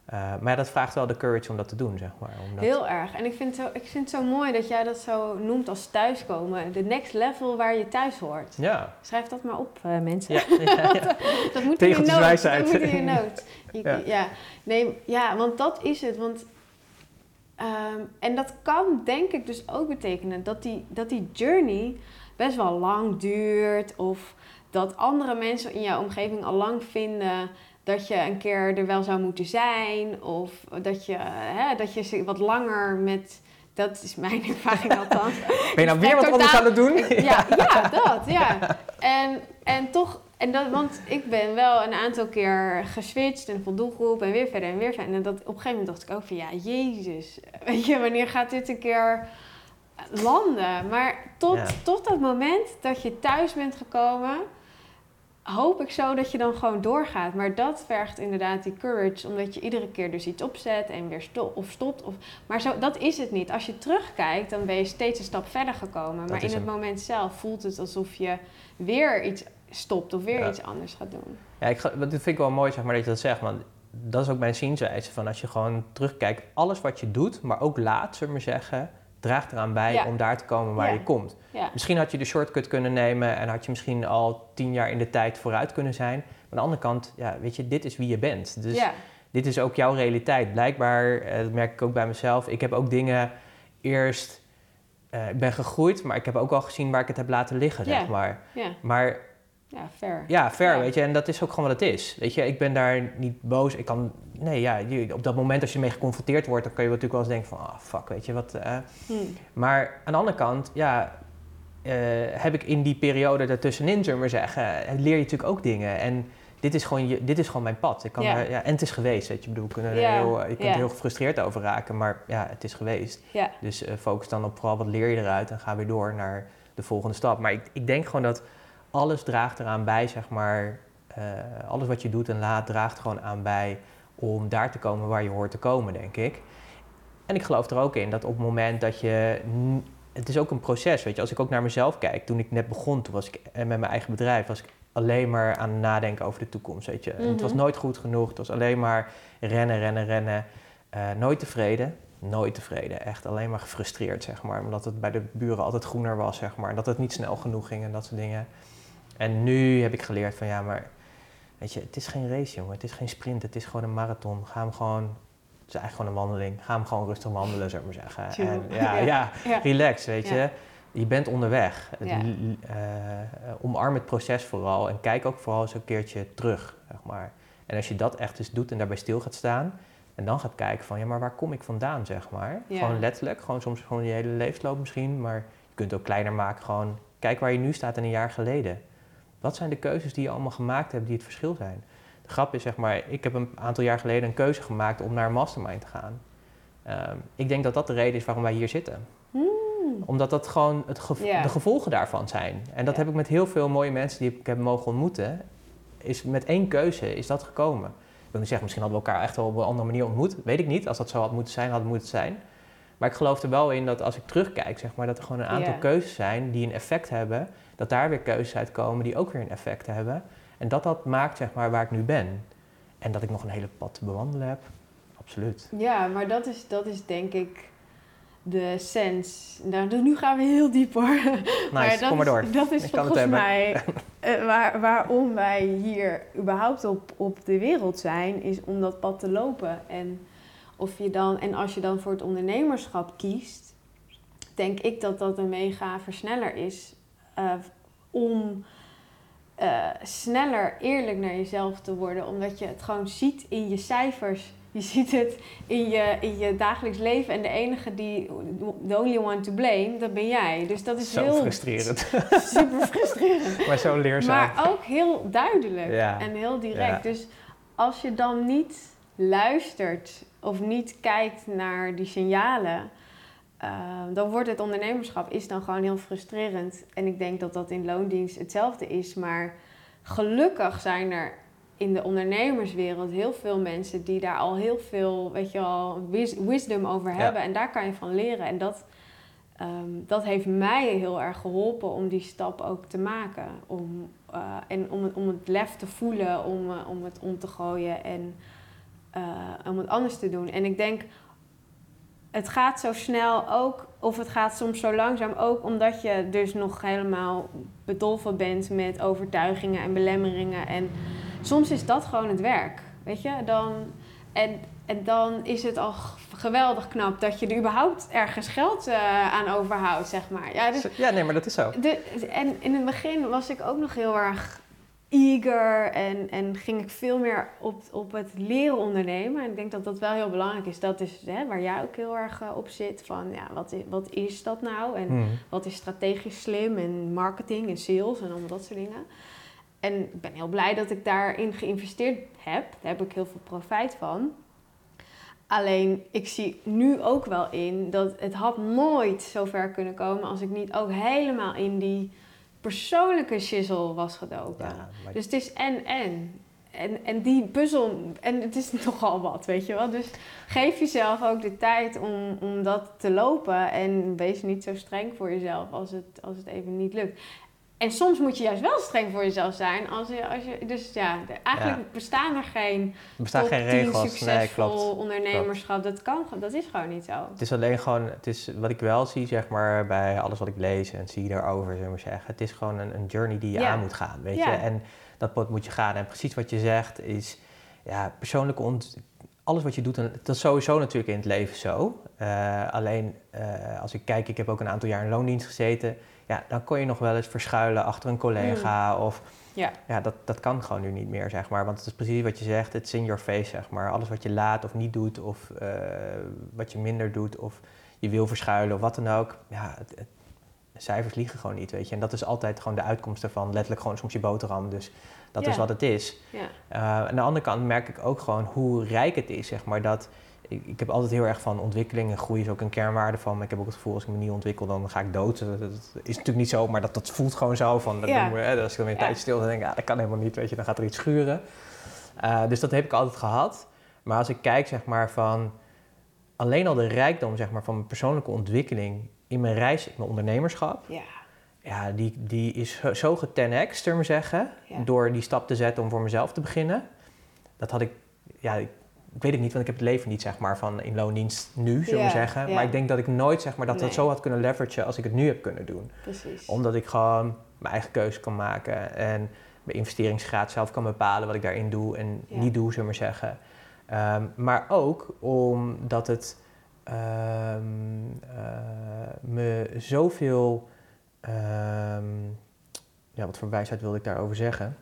En, maar dat vraagt wel de courage om dat te doen, zeg maar. Omdat... Heel erg. En ik vind, het zo, ik vind het zo mooi dat jij dat zo noemt als thuiskomen. De next level waar je thuis hoort. Ja. Schrijf dat maar op, uh, mensen. Ja, [laughs] ja, ja. dat moet in je noot. Dat moet in je noot. ja. ja. Nee, ja, want dat is het. Want Um, en dat kan denk ik dus ook betekenen dat die, dat die journey best wel lang duurt. Of dat andere mensen in jouw omgeving al lang vinden dat je een keer er wel zou moeten zijn. Of dat je, hè, dat je wat langer met. Dat is mijn [laughs] ervaring althans. Ben je nou weer wat anders aan het doen? Ja, [laughs] ja dat, ja. En, en toch en dat, want ik ben wel een aantal keer geswitcht en doelgroep en weer verder en weer verder. En dat, op een gegeven moment dacht ik ook van ja, jezus, [laughs] weet je, wanneer gaat dit een keer landen? Maar tot, tot dat moment dat je thuis bent gekomen, hoop ik zo dat je dan gewoon doorgaat. Maar dat vergt inderdaad die courage, omdat je iedere keer dus iets opzet en weer stop, of stopt. Of, maar zo, dat is het niet. Als je terugkijkt, dan ben je steeds een stap verder gekomen. Maar in het moment zelf voelt het alsof je weer iets stopt of weer iets anders gaat doen. Ja, ik, dat vind ik wel mooi zeg maar, dat je dat zegt. Want dat is ook mijn zienswijze. Van als je gewoon terugkijkt, alles wat je doet, maar ook laat, zullen we maar zeggen, draagt eraan bij om daar te komen waar je komt. Misschien had je de shortcut kunnen nemen en had je misschien al tien jaar in de tijd vooruit kunnen zijn. Maar aan de andere kant, ja, weet je, dit is wie je bent. Dus dit is ook jouw realiteit. Blijkbaar, eh, dat merk ik ook bij mezelf. Ik heb ook dingen eerst. Uh, ik ben gegroeid, maar ik heb ook al gezien waar ik het heb laten liggen, zeg maar. Maar ja, fair. Ja, fair, weet je. En dat is ook gewoon wat het is. Weet je, ik ben daar niet boos. Ik kan... Nee, ja, op dat moment als je ermee geconfronteerd wordt... dan kun je natuurlijk wel eens denken van... ah, oh, fuck, weet je, wat... Uh. Maar aan de andere kant, ja... Uh, heb ik in die periode daartussenin, zullen we maar zeggen... Eh, leer je natuurlijk ook dingen. En dit is gewoon, je, dit is gewoon mijn pad. Ik kan ja. Er, ja, en het is geweest, weet je. Ik bedoel, kunnen heel, je kunt er heel gefrustreerd over raken... maar ja, het is geweest. Dus focus dan op vooral wat leer je eruit... en ga weer door naar de volgende stap. Maar ik, ik denk gewoon dat alles draagt eraan bij, zeg maar. Uh, alles wat je doet en laat draagt gewoon aan bij om daar te komen waar je hoort te komen, denk ik. En ik geloof er ook in dat op het moment dat je. Het is ook een proces, weet je. Als ik ook naar mezelf kijk, toen ik net begon, toen was ik met mijn eigen bedrijf, was ik alleen maar aan het nadenken over de toekomst, weet je. Het was mhm. nooit goed genoeg, het was alleen maar rennen, rennen, rennen. Uh, nooit tevreden, nooit tevreden. Echt alleen maar gefrustreerd, zeg maar. Omdat het bij de buren altijd groener was, zeg maar. En dat het niet snel genoeg ging en dat soort dingen. En nu heb ik geleerd van ja, maar weet je, het is geen race, jongen. Het is geen sprint, het is gewoon een marathon. Ga hem gewoon, het is eigenlijk gewoon een wandeling. Ga hem gewoon rustig wandelen, zou ik maar zeggen. En, [laughs] ja, ja, relax, weet je. Je bent onderweg. Ja. Uh, omarm het proces vooral en kijk ook vooral eens een keertje terug, zeg maar. En als je dat echt eens doet en daarbij stil gaat staan, en dan gaat kijken van, ja, maar waar kom ik vandaan, zeg maar. Gewoon letterlijk, gewoon soms gewoon je hele levensloop misschien, maar je kunt het ook kleiner maken. Gewoon, kijk waar je nu staat en een jaar geleden. Wat zijn de keuzes die je allemaal gemaakt hebt die het verschil zijn? De grap is, zeg maar, ik heb een aantal jaar geleden een keuze gemaakt om naar een mastermind te gaan. Ehm, ik denk dat dat de reden is waarom wij hier zitten. Hmm. Omdat dat gewoon het de gevolgen daarvan zijn. En dat heb ik met heel veel mooie mensen die ik heb mogen ontmoeten. Is met één keuze is dat gekomen. Ik wil niet zeggen, misschien hadden we elkaar echt wel op een andere manier ontmoet. Weet ik niet. Als dat zo had moeten zijn, had het moeten zijn. Maar ik geloof er wel in dat als ik terugkijk, zeg maar, dat er gewoon een aantal keuzes zijn die een effect hebben dat daar weer keuzes uitkomen die ook weer een effect hebben. En dat dat maakt zeg maar waar ik nu ben. En dat ik nog een hele pad te bewandelen heb, absoluut. Ja, maar dat is, dat is denk ik de sens. Nou, nu gaan we heel diep hoor. [laughs] Nice, maar dat kom maar door. Is, dat is volgens mij uh, [laughs] waar, waarom wij hier überhaupt op, op de wereld zijn, is om dat pad te lopen. En, of je dan, en als je dan voor het ondernemerschap kiest, denk ik dat dat een mega versneller is uh, om uh, sneller eerlijk naar jezelf te worden. Omdat je het gewoon ziet in je cijfers. Je [laughs] ziet het in je, in je dagelijks leven. En de enige die, the only one to blame, dat ben jij. Dus dat is zo heel... frustrerend. [laughs] Super frustrerend. [laughs] maar zo leerzaam. Maar ook heel duidelijk en heel direct. Dus als je dan niet luistert of niet kijkt naar die signalen Ehm, dan wordt het ondernemerschap is dan gewoon heel frustrerend. En ik denk dat dat in loondienst hetzelfde is. Maar gelukkig zijn er in de ondernemerswereld heel veel mensen die daar al heel veel, weet je wel, wisdom over hebben. En daar kan je van leren. En dat, ehm, dat heeft mij heel erg geholpen om die stap ook te maken. Om, uh, en om, om het lef te voelen, om, uh, om het om te gooien. En om het anders te doen. En ik denk, het gaat zo snel ook, of het gaat soms zo langzaam ook, omdat je dus nog helemaal bedolven bent met overtuigingen en belemmeringen. En soms is dat gewoon het werk, weet je? Dan, en, en dan is het al geweldig knap dat je er überhaupt ergens geld uh, aan overhoudt, zeg maar. Ja, dus, ja, nee, maar dat is zo. De, en in het begin was ik ook nog heel erg eager en, en ging ik veel meer op, op het leren ondernemen. En ik denk dat dat wel heel belangrijk is. Dat is hè, waar jij ook heel erg uh, op zit. Van ja, wat is, wat is dat nou? En hmm. wat is strategisch slim en marketing en sales en allemaal dat soort dingen. En ik ben heel blij dat ik daarin geïnvesteerd heb. Daar heb ik heel veel profijt van. Alleen ik zie nu ook wel in dat het had nooit zo ver kunnen komen als ik niet ook helemaal in die persoonlijke shizzle was gedoken. Dus het is en en. En, en die puzzel, en het is [laughs] nogal wat, weet je wel. Dus geef jezelf ook de tijd om, om dat te lopen. En wees niet zo streng voor jezelf als het, als het even niet lukt. En soms moet je juist wel streng voor jezelf zijn. Als je, als je, dus ja, eigenlijk bestaan er geen, bestaan geen regels. succesvol nee, klopt. ondernemerschap. Dat, kan, dat is gewoon niet zo. Het is alleen gewoon, het is wat ik wel zie, zeg maar, bij alles wat ik lees en zie daarover, zeg maar zeggen. Het is gewoon een, een journey die je aan moet gaan, weet je. En dat pad moet je gaan. En precies wat je zegt is, ja, persoonlijke ont alles wat je doet, en dat is sowieso natuurlijk in het leven zo. Uh, alleen uh, als ik kijk, ik heb ook een aantal jaar in loondienst gezeten ja, dan kon je nog wel eens verschuilen achter een collega. Mm. Of ja, ja dat, dat kan gewoon nu niet meer, zeg maar. Want het is precies wat je zegt, het is in your face, zeg maar. Alles wat je laat of niet doet, of uh, wat je minder doet, of je wil verschuilen of wat dan ook. Ja, het, het, cijfers liegen gewoon niet, weet je. En dat is altijd gewoon de uitkomst ervan. Letterlijk gewoon soms je boterham. Dus dat is wat het is. Ja. Uh, aan de andere kant merk ik ook gewoon hoe rijk het is, zeg maar. Dat ik, ik, heb altijd heel erg van ontwikkeling en groei is ook een kernwaarde van. Maar ik heb ook het gevoel als ik me niet ontwikkel, dan ga ik dood. Dat, is natuurlijk niet zo, maar dat, dat voelt gewoon zo. Van, dat ja. hè, als ik dan weer een tijdje stil dan denk ik, ja, dat kan helemaal niet, weet je, dan gaat er iets schuren. Uh, dus dat heb ik altijd gehad. Maar als ik kijk, zeg maar, van alleen al de rijkdom, zeg maar, van mijn persoonlijke ontwikkeling in mijn reis, in mijn ondernemerschap. Ja. Ja, die, die is zo getenx, zullen we zeggen, door die stap te zetten om voor mezelf te beginnen. Dat had ik, ja, ik weet het niet, want ik heb het leven niet zeg maar, van in loondienst nu, zullen we zeggen. Maar ik denk dat ik nooit zeg maar, dat nee. dat zo had kunnen leveragen als ik het nu heb kunnen doen. Precies. Omdat ik gewoon mijn eigen keuze kan maken en mijn investeringsgraad zelf kan bepalen wat ik daarin doe en niet doe, zullen we zeggen. Um, maar ook omdat het um, uh, me zoveel. Um, ja, wat voor wijsheid wilde ik daarover zeggen?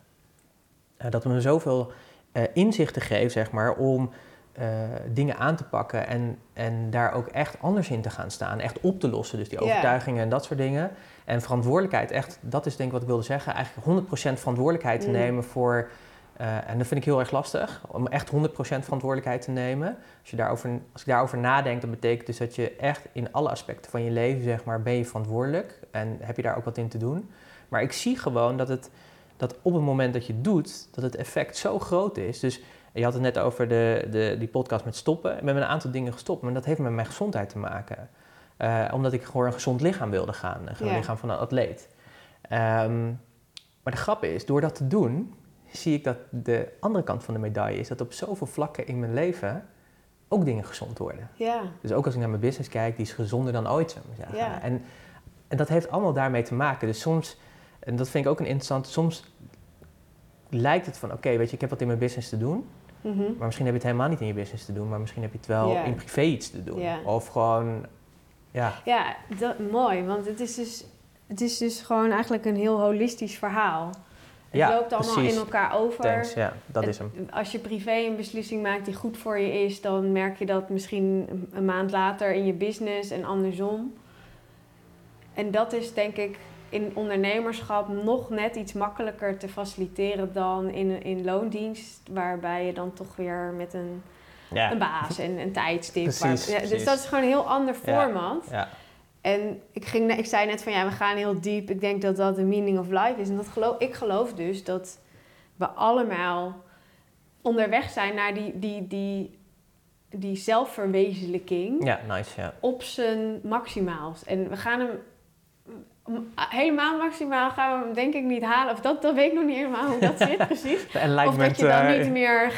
Uh, dat me zoveel uh, inzichten geeft, zeg maar, om uh, dingen aan te pakken en, en daar ook echt anders in te gaan staan. Echt op te lossen, dus die overtuigingen en dat soort dingen. En verantwoordelijkheid, echt, dat is denk ik wat ik wilde zeggen, eigenlijk 100% verantwoordelijkheid te mm. nemen voor... Uh, en dat vind ik heel erg lastig, om echt 100% verantwoordelijkheid te nemen. Als, je daarover, als ik daarover nadenk, dat betekent dus dat je echt in alle aspecten van je leven, zeg maar, ben je verantwoordelijk. En heb je daar ook wat in te doen. Maar ik zie gewoon dat het dat op het moment dat je het doet, dat het effect zo groot is. Dus je had het net over de, de, die podcast met stoppen. Ik ben met een aantal dingen gestopt, maar dat heeft met mijn gezondheid te maken. Uh, omdat ik gewoon een gezond lichaam wilde gaan, een lichaam van een atleet. Um, maar de grap is, door dat te doen, zie ik dat de andere kant van de medaille is dat op zoveel vlakken in mijn leven ook dingen gezond worden. Ja. Dus ook als ik naar mijn business kijk, die is gezonder dan ooit, zou ik zeggen. Ja. En, en dat heeft allemaal daarmee te maken. Dus soms en dat vind ik ook een interessant. Soms lijkt het van, oké, weet je, ik heb wat in mijn business te doen. Mhm. Maar misschien heb je het helemaal niet in je business te doen. Maar misschien heb je het wel in privé iets te doen. Of gewoon, ja. Ja, dat, mooi. Want het is, dus, het is dus gewoon eigenlijk een heel holistisch verhaal. Het ja, loopt allemaal in elkaar over. Thanks, ja, dat is hem. Als je privé een beslissing maakt die goed voor je is, dan merk je dat misschien een maand later in je business en andersom. En dat is denk ik in ondernemerschap nog net iets makkelijker te faciliteren dan in, in loondienst, waarbij je dan toch weer met een, een baas en een tijdstip. Precies, ja, dus dat is gewoon een heel ander format. Ja, en ik, ging, ik zei net van ja, we gaan heel diep. Ik denk dat dat de meaning of life is. En dat geloof, ik geloof dus dat we allemaal onderweg zijn naar die, die, die, die zelfverwezenlijking. Ja, nice, ja. Op zijn maximaals. En we gaan hem helemaal maximaal gaan we hem denk ik niet halen. Of dat, dat weet ik nog niet helemaal hoe dat zit [laughs] precies. of dat je dan niet meer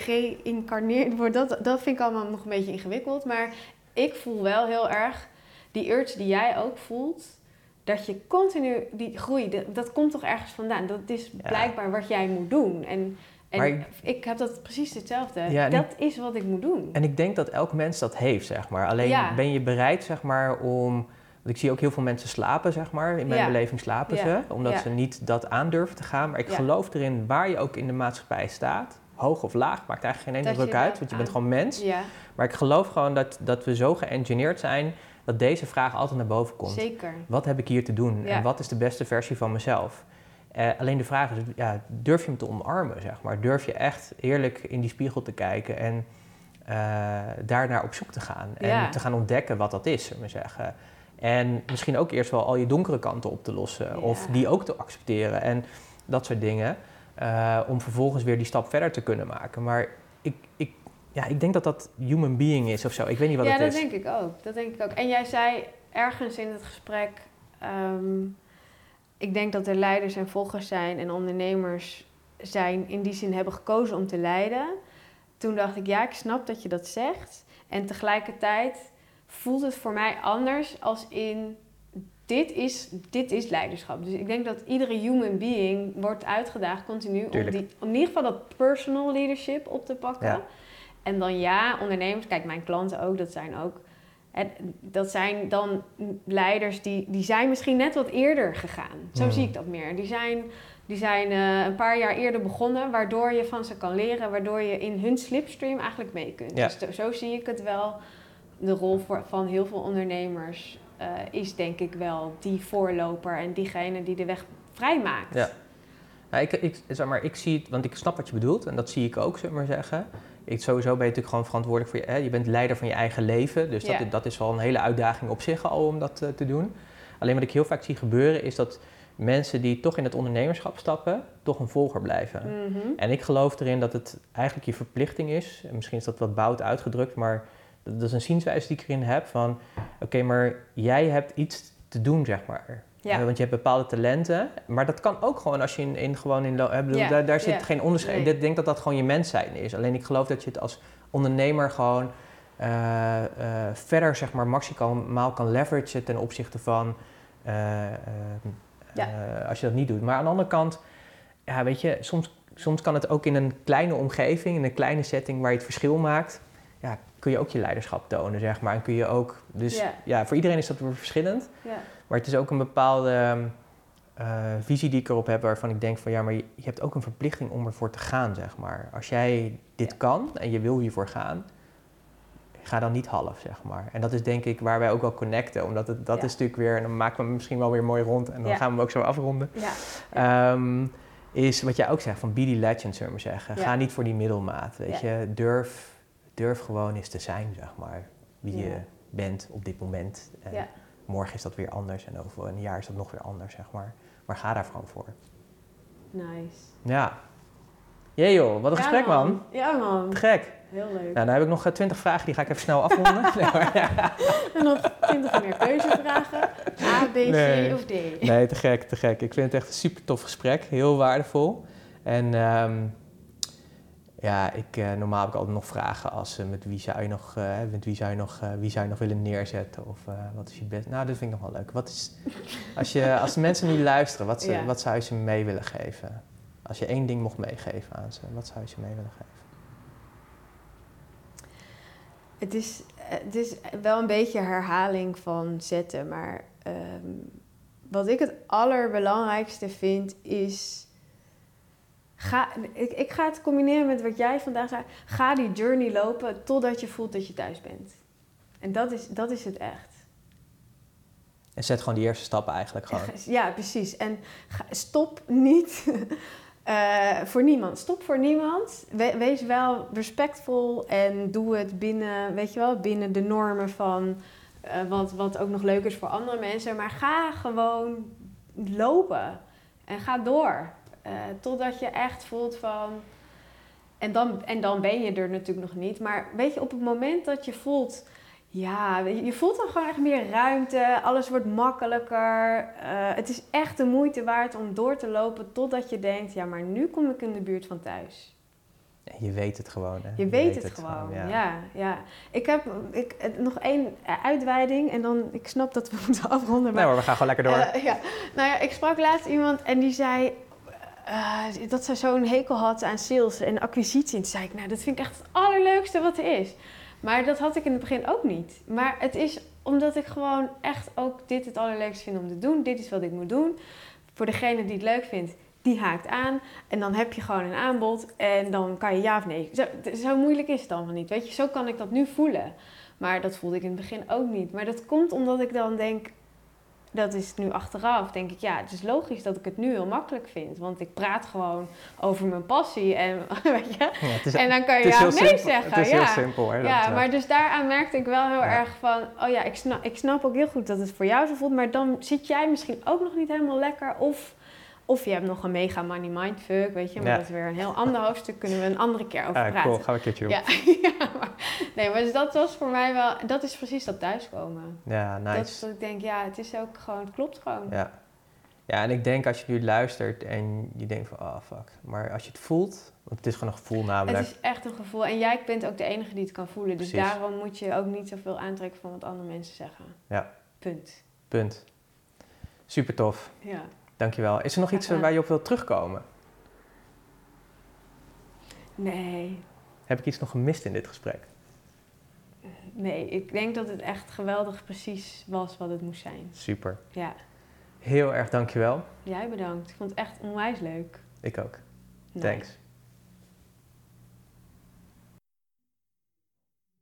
geïncarneerd wordt. Dat, dat vind ik allemaal nog een beetje ingewikkeld. Maar ik voel wel heel erg die urge die jij ook voelt. Dat je continu die groei, dat, komt toch ergens vandaan. Dat is blijkbaar wat jij moet doen. En en ik, heb dat precies hetzelfde. Ja, dat is wat ik moet doen. En ik denk dat elk mens dat heeft, zeg maar. Alleen ben je bereid, zeg maar, om... Want ik zie ook heel veel mensen slapen, zeg maar. In mijn beleving slapen ze. Omdat ze niet dat aandurven te gaan. Maar ik geloof erin, waar je ook in de maatschappij staat... hoog of laag, maakt eigenlijk geen ene druk uit. Want je bent gewoon mens. Maar ik geloof gewoon dat, dat we zo geëngineerd zijn... dat deze vraag altijd naar boven komt. Zeker. Wat heb ik hier te doen? En wat is de beste versie van mezelf? Uh, alleen de vraag is, ja, durf je hem te omarmen, zeg maar? Durf je echt eerlijk in die spiegel te kijken en uh, daarnaar op zoek te gaan? En te gaan ontdekken wat dat is, zullen we zeggen. En misschien ook eerst wel al je donkere kanten op te lossen. Of die ook te accepteren en dat soort dingen. Uh, om vervolgens weer die stap verder te kunnen maken. Maar ik, ik, ja, ik denk dat dat human being is of zo. Ik weet niet wat het is. Ja, dat denk ik ook. Dat denk ik ook. En jij zei ergens in het gesprek... Um, ik denk dat er leiders en volgers zijn en ondernemers zijn in die zin hebben gekozen om te leiden. Toen dacht ik, ja, ik snap dat je dat zegt. En tegelijkertijd voelt het voor mij anders als in dit is, dit is leiderschap. Dus ik denk dat iedere human being wordt uitgedaagd continu om, die, om in ieder geval dat personal leadership op te pakken. En dan ja, ondernemers, kijk, mijn klanten ook, dat zijn ook en dat zijn dan leiders die, die zijn misschien net wat eerder gegaan. Zo hmm. zie ik dat meer. Die zijn, die zijn uh, een paar jaar eerder begonnen, waardoor je van ze kan leren, waardoor je in hun slipstream eigenlijk mee kunt. Dus zo zie ik het wel. De rol voor, van heel veel ondernemers uh, is denk ik wel die voorloper en diegene die de weg vrijmaakt. Ja. Nou, ik, ik, zeg maar, ik zie het, want ik snap wat je bedoelt en dat zie ik ook, we maar zeggen ik, sowieso ben je natuurlijk gewoon verantwoordelijk voor je. Hè? Je bent leider van je eigen leven. Dus dat, dat is wel een hele uitdaging op zich al om dat uh, te doen. Alleen wat ik heel vaak zie gebeuren is dat mensen die toch in het ondernemerschap stappen, toch een volger blijven. Mhm. En ik geloof erin dat het eigenlijk je verplichting is. En misschien is dat wat bout uitgedrukt, maar dat is een zienswijze die ik erin heb van... Oké, maar jij hebt iets te doen, zeg maar. Ja. want je hebt bepaalde talenten. Maar dat kan ook gewoon als je in, in gewoon in. Bedoel, daar, daar zit geen onderscheid. Ik denk dat dat gewoon je mens zijn is. Alleen ik geloof dat je het als ondernemer gewoon uh, uh, verder, zeg maar, maximaal kan leveragen ten opzichte van. Uh, als je dat niet doet. Maar aan de andere kant, ja, weet je, soms, soms kan het ook in een kleine omgeving, in een kleine setting waar je het verschil maakt. Kun je ook je leiderschap tonen, zeg maar. En kun je ook. Dus ja, voor iedereen is dat weer verschillend. Maar het is ook een bepaalde uh, visie die ik erop heb, waarvan ik denk van ja, maar je, je, hebt ook een verplichting om ervoor te gaan, zeg maar. Als jij dit kan en je wil hiervoor gaan, ga dan niet half, zeg maar. En dat is denk ik waar wij ook wel connecten, omdat het, dat is natuurlijk weer, en dan maken we misschien wel weer mooi rond en dan gaan we hem ook zo afronden. Um, is wat jij ook zegt van be the legend, zullen we zeggen. Ga niet voor die middelmaat, weet je. Durf, durf gewoon eens te zijn, zeg maar, wie je bent op dit moment. En, morgen is dat weer anders en over een jaar is dat nog weer anders, zeg maar. Maar ga daar gewoon voor. Nice. Ja. Jee joh, wat een gesprek man. Ja man. gek. Heel leuk. Nou, dan heb ik nog eh, twintig vragen, die ga ik even snel afronden. [laughs] nee, En nog twintig meer keuzevragen. A, B, C of D. Nee, te gek, te gek. Ik vind het echt een super tof gesprek. Heel waardevol. En um, ja, ik, uh, normaal heb ik altijd nog vragen als uh, met wie zou je nog, uh, met wie zou je nog, wie zou je nog willen neerzetten of wat is je best. Nou, dat vind ik nog wel leuk. Wat is, [laughs] als, je, als de mensen nu luisteren, wat, ze, wat zou je ze mee willen geven? Als je één ding mocht meegeven aan ze, wat zou je ze mee willen geven? Het is, het is wel een beetje herhaling van zetten, maar um, wat ik het allerbelangrijkste vind is Ga, ik, ik ga het combineren met wat jij vandaag zei. Ga die journey lopen totdat je voelt dat je thuis bent. En dat is, dat is het echt. En zet gewoon die eerste stappen eigenlijk gewoon. Ja, precies. En stop niet uh, [laughs] voor niemand. Stop voor niemand. wees wel respectvol en doe het binnen, weet je wel, binnen de normen van uh, wat, wat ook nog leuk is voor andere mensen. Maar ga gewoon lopen en ga door. Uh, totdat je echt voelt van. En dan, en dan ben je er natuurlijk nog niet. Maar weet je, op het moment dat je voelt. Ja, je voelt dan gewoon echt meer ruimte. Alles wordt makkelijker. Uh, het is echt de moeite waard om door te lopen totdat je denkt: ja, maar nu kom ik in de buurt van thuis. Je weet het gewoon. Hè? Je, weet, het, gewoon. ja. ja. Ik heb ik, nog één uitweiding en dan, ik snap dat we [laughs] moeten afronden. Maar, nee we gaan gewoon lekker door. Uh, ja. Nou ja, ik sprak laatst iemand en die zei uh, dat ze zo'n hekel had aan sales en acquisitie. En toen zei ik, nou, dat vind ik echt het allerleukste wat er is. Maar dat had ik in het begin ook niet. Maar het is omdat ik gewoon echt ook dit het allerleukste vind om te doen. Dit is wat ik moet doen. Voor degene die het leuk vindt, die haakt aan. En dan heb je gewoon een aanbod. En dan kan je ja of nee. Zo, zo moeilijk is het allemaal niet. Weet je, zo kan ik dat nu voelen. Maar dat voelde ik in het begin ook niet. Maar dat komt omdat ik dan denk, dat is nu achteraf, denk ik, ja, het is logisch dat ik het nu heel makkelijk vind. Want ik praat gewoon over mijn passie en, [laughs] weet je, ja, en dan kan je ja nee simpel, zeggen. Het is ja. heel simpel. Hè, ja, maar dus daaraan merkte ik wel heel erg van, oh ja, ik snap, ik snap ook heel goed dat het voor jou zo voelt, maar dan zit jij misschien ook nog niet helemaal lekker of of je hebt nog een mega money mindfuck, weet je. Maar dat is weer een heel ander hoofdstuk. Kunnen we een andere keer over praten. Cool, gaan we een keertje ja, [laughs] ja, maar, nee, maar dus dat was voor mij wel... Dat is precies dat thuiskomen. Ja, nice. Dat, dat ik denk, ja, het is ook gewoon... Het klopt gewoon. Ja. Ja, en ik denk als je nu luistert en je denkt van, oh fuck. Maar als je het voelt, want het is gewoon een gevoel namelijk. Het is echt een gevoel. En jij bent ook de enige die het kan voelen. Dus daarom moet je ook niet zoveel aantrekken van wat andere mensen zeggen. Ja. Punt. Punt. Super tof. Ja. Dankjewel. Is er nog iets waar je op wilt terugkomen? Nee. Heb ik iets nog gemist in dit gesprek? Nee, ik denk dat het echt geweldig precies was wat het moest zijn. Super. Ja. Heel erg dankjewel. Jij bedankt. Ik vond het echt onwijs leuk. Ik ook. Thanks.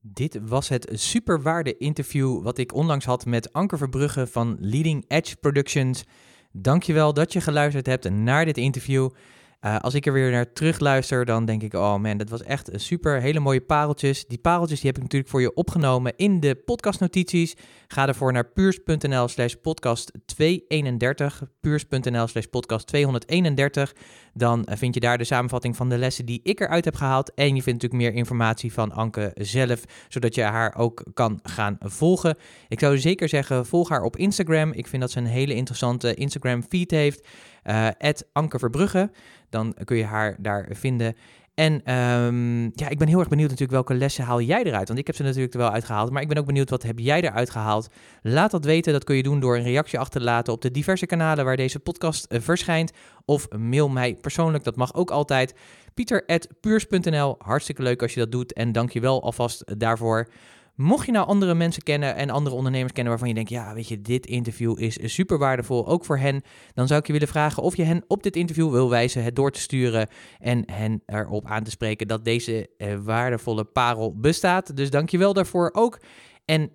Dit was het superwaarde interview wat ik onlangs had met Anker Verbrugge van Leading Edge Productions. Dankjewel dat je geluisterd hebt naar dit interview. Uh, als ik er weer naar terug luister, dan denk ik, oh man, dat was echt super, hele mooie pareltjes. Die pareltjes die heb ik natuurlijk voor je opgenomen in de podcastnotities. Ga ervoor naar puurs.nl slash podcast 231, puurs.nl slash podcast 231. Dan eh, vind je daar de samenvatting van de lessen die ik eruit heb gehaald. En je vindt natuurlijk meer informatie van Anke zelf, zodat je haar ook kan gaan volgen. Ik zou zeker zeggen, volg haar op Instagram. Ik vind dat ze een hele interessante Instagram feed heeft. Uh, Anke Verbrugge. Dan kun je haar daar vinden. En um, ja, ik ben heel erg benieuwd natuurlijk welke lessen haal jij eruit. Want ik heb ze natuurlijk er wel uitgehaald. Maar ik ben ook benieuwd wat heb jij eruit gehaald. Laat dat weten. Dat kun je doen door een reactie achter te laten op de diverse kanalen waar deze podcast uh, verschijnt. Of mail mij persoonlijk. Dat mag ook altijd. Pieter.puurs.nl. Hartstikke leuk als je dat doet. En dank je wel alvast daarvoor. Mocht je nou andere mensen kennen en andere ondernemers kennen waarvan je denkt, ja, weet je, dit interview is super waardevol, ook voor hen, dan zou ik je willen vragen of je hen op dit interview wil wijzen, het door te sturen en hen erop aan te spreken dat deze eh, waardevolle parel bestaat. Dus dank je wel daarvoor ook. En uh,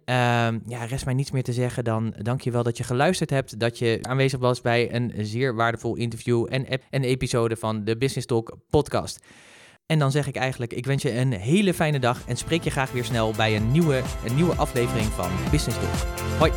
ja, rest mij niets meer te zeggen dan dank je wel dat je geluisterd hebt, dat je aanwezig was bij een zeer waardevol interview en een episode van de Business Talk podcast. En dan zeg ik eigenlijk, ik wens je een hele fijne dag en spreek je graag weer snel bij een nieuwe, een nieuwe aflevering van Business Talk. Hoi!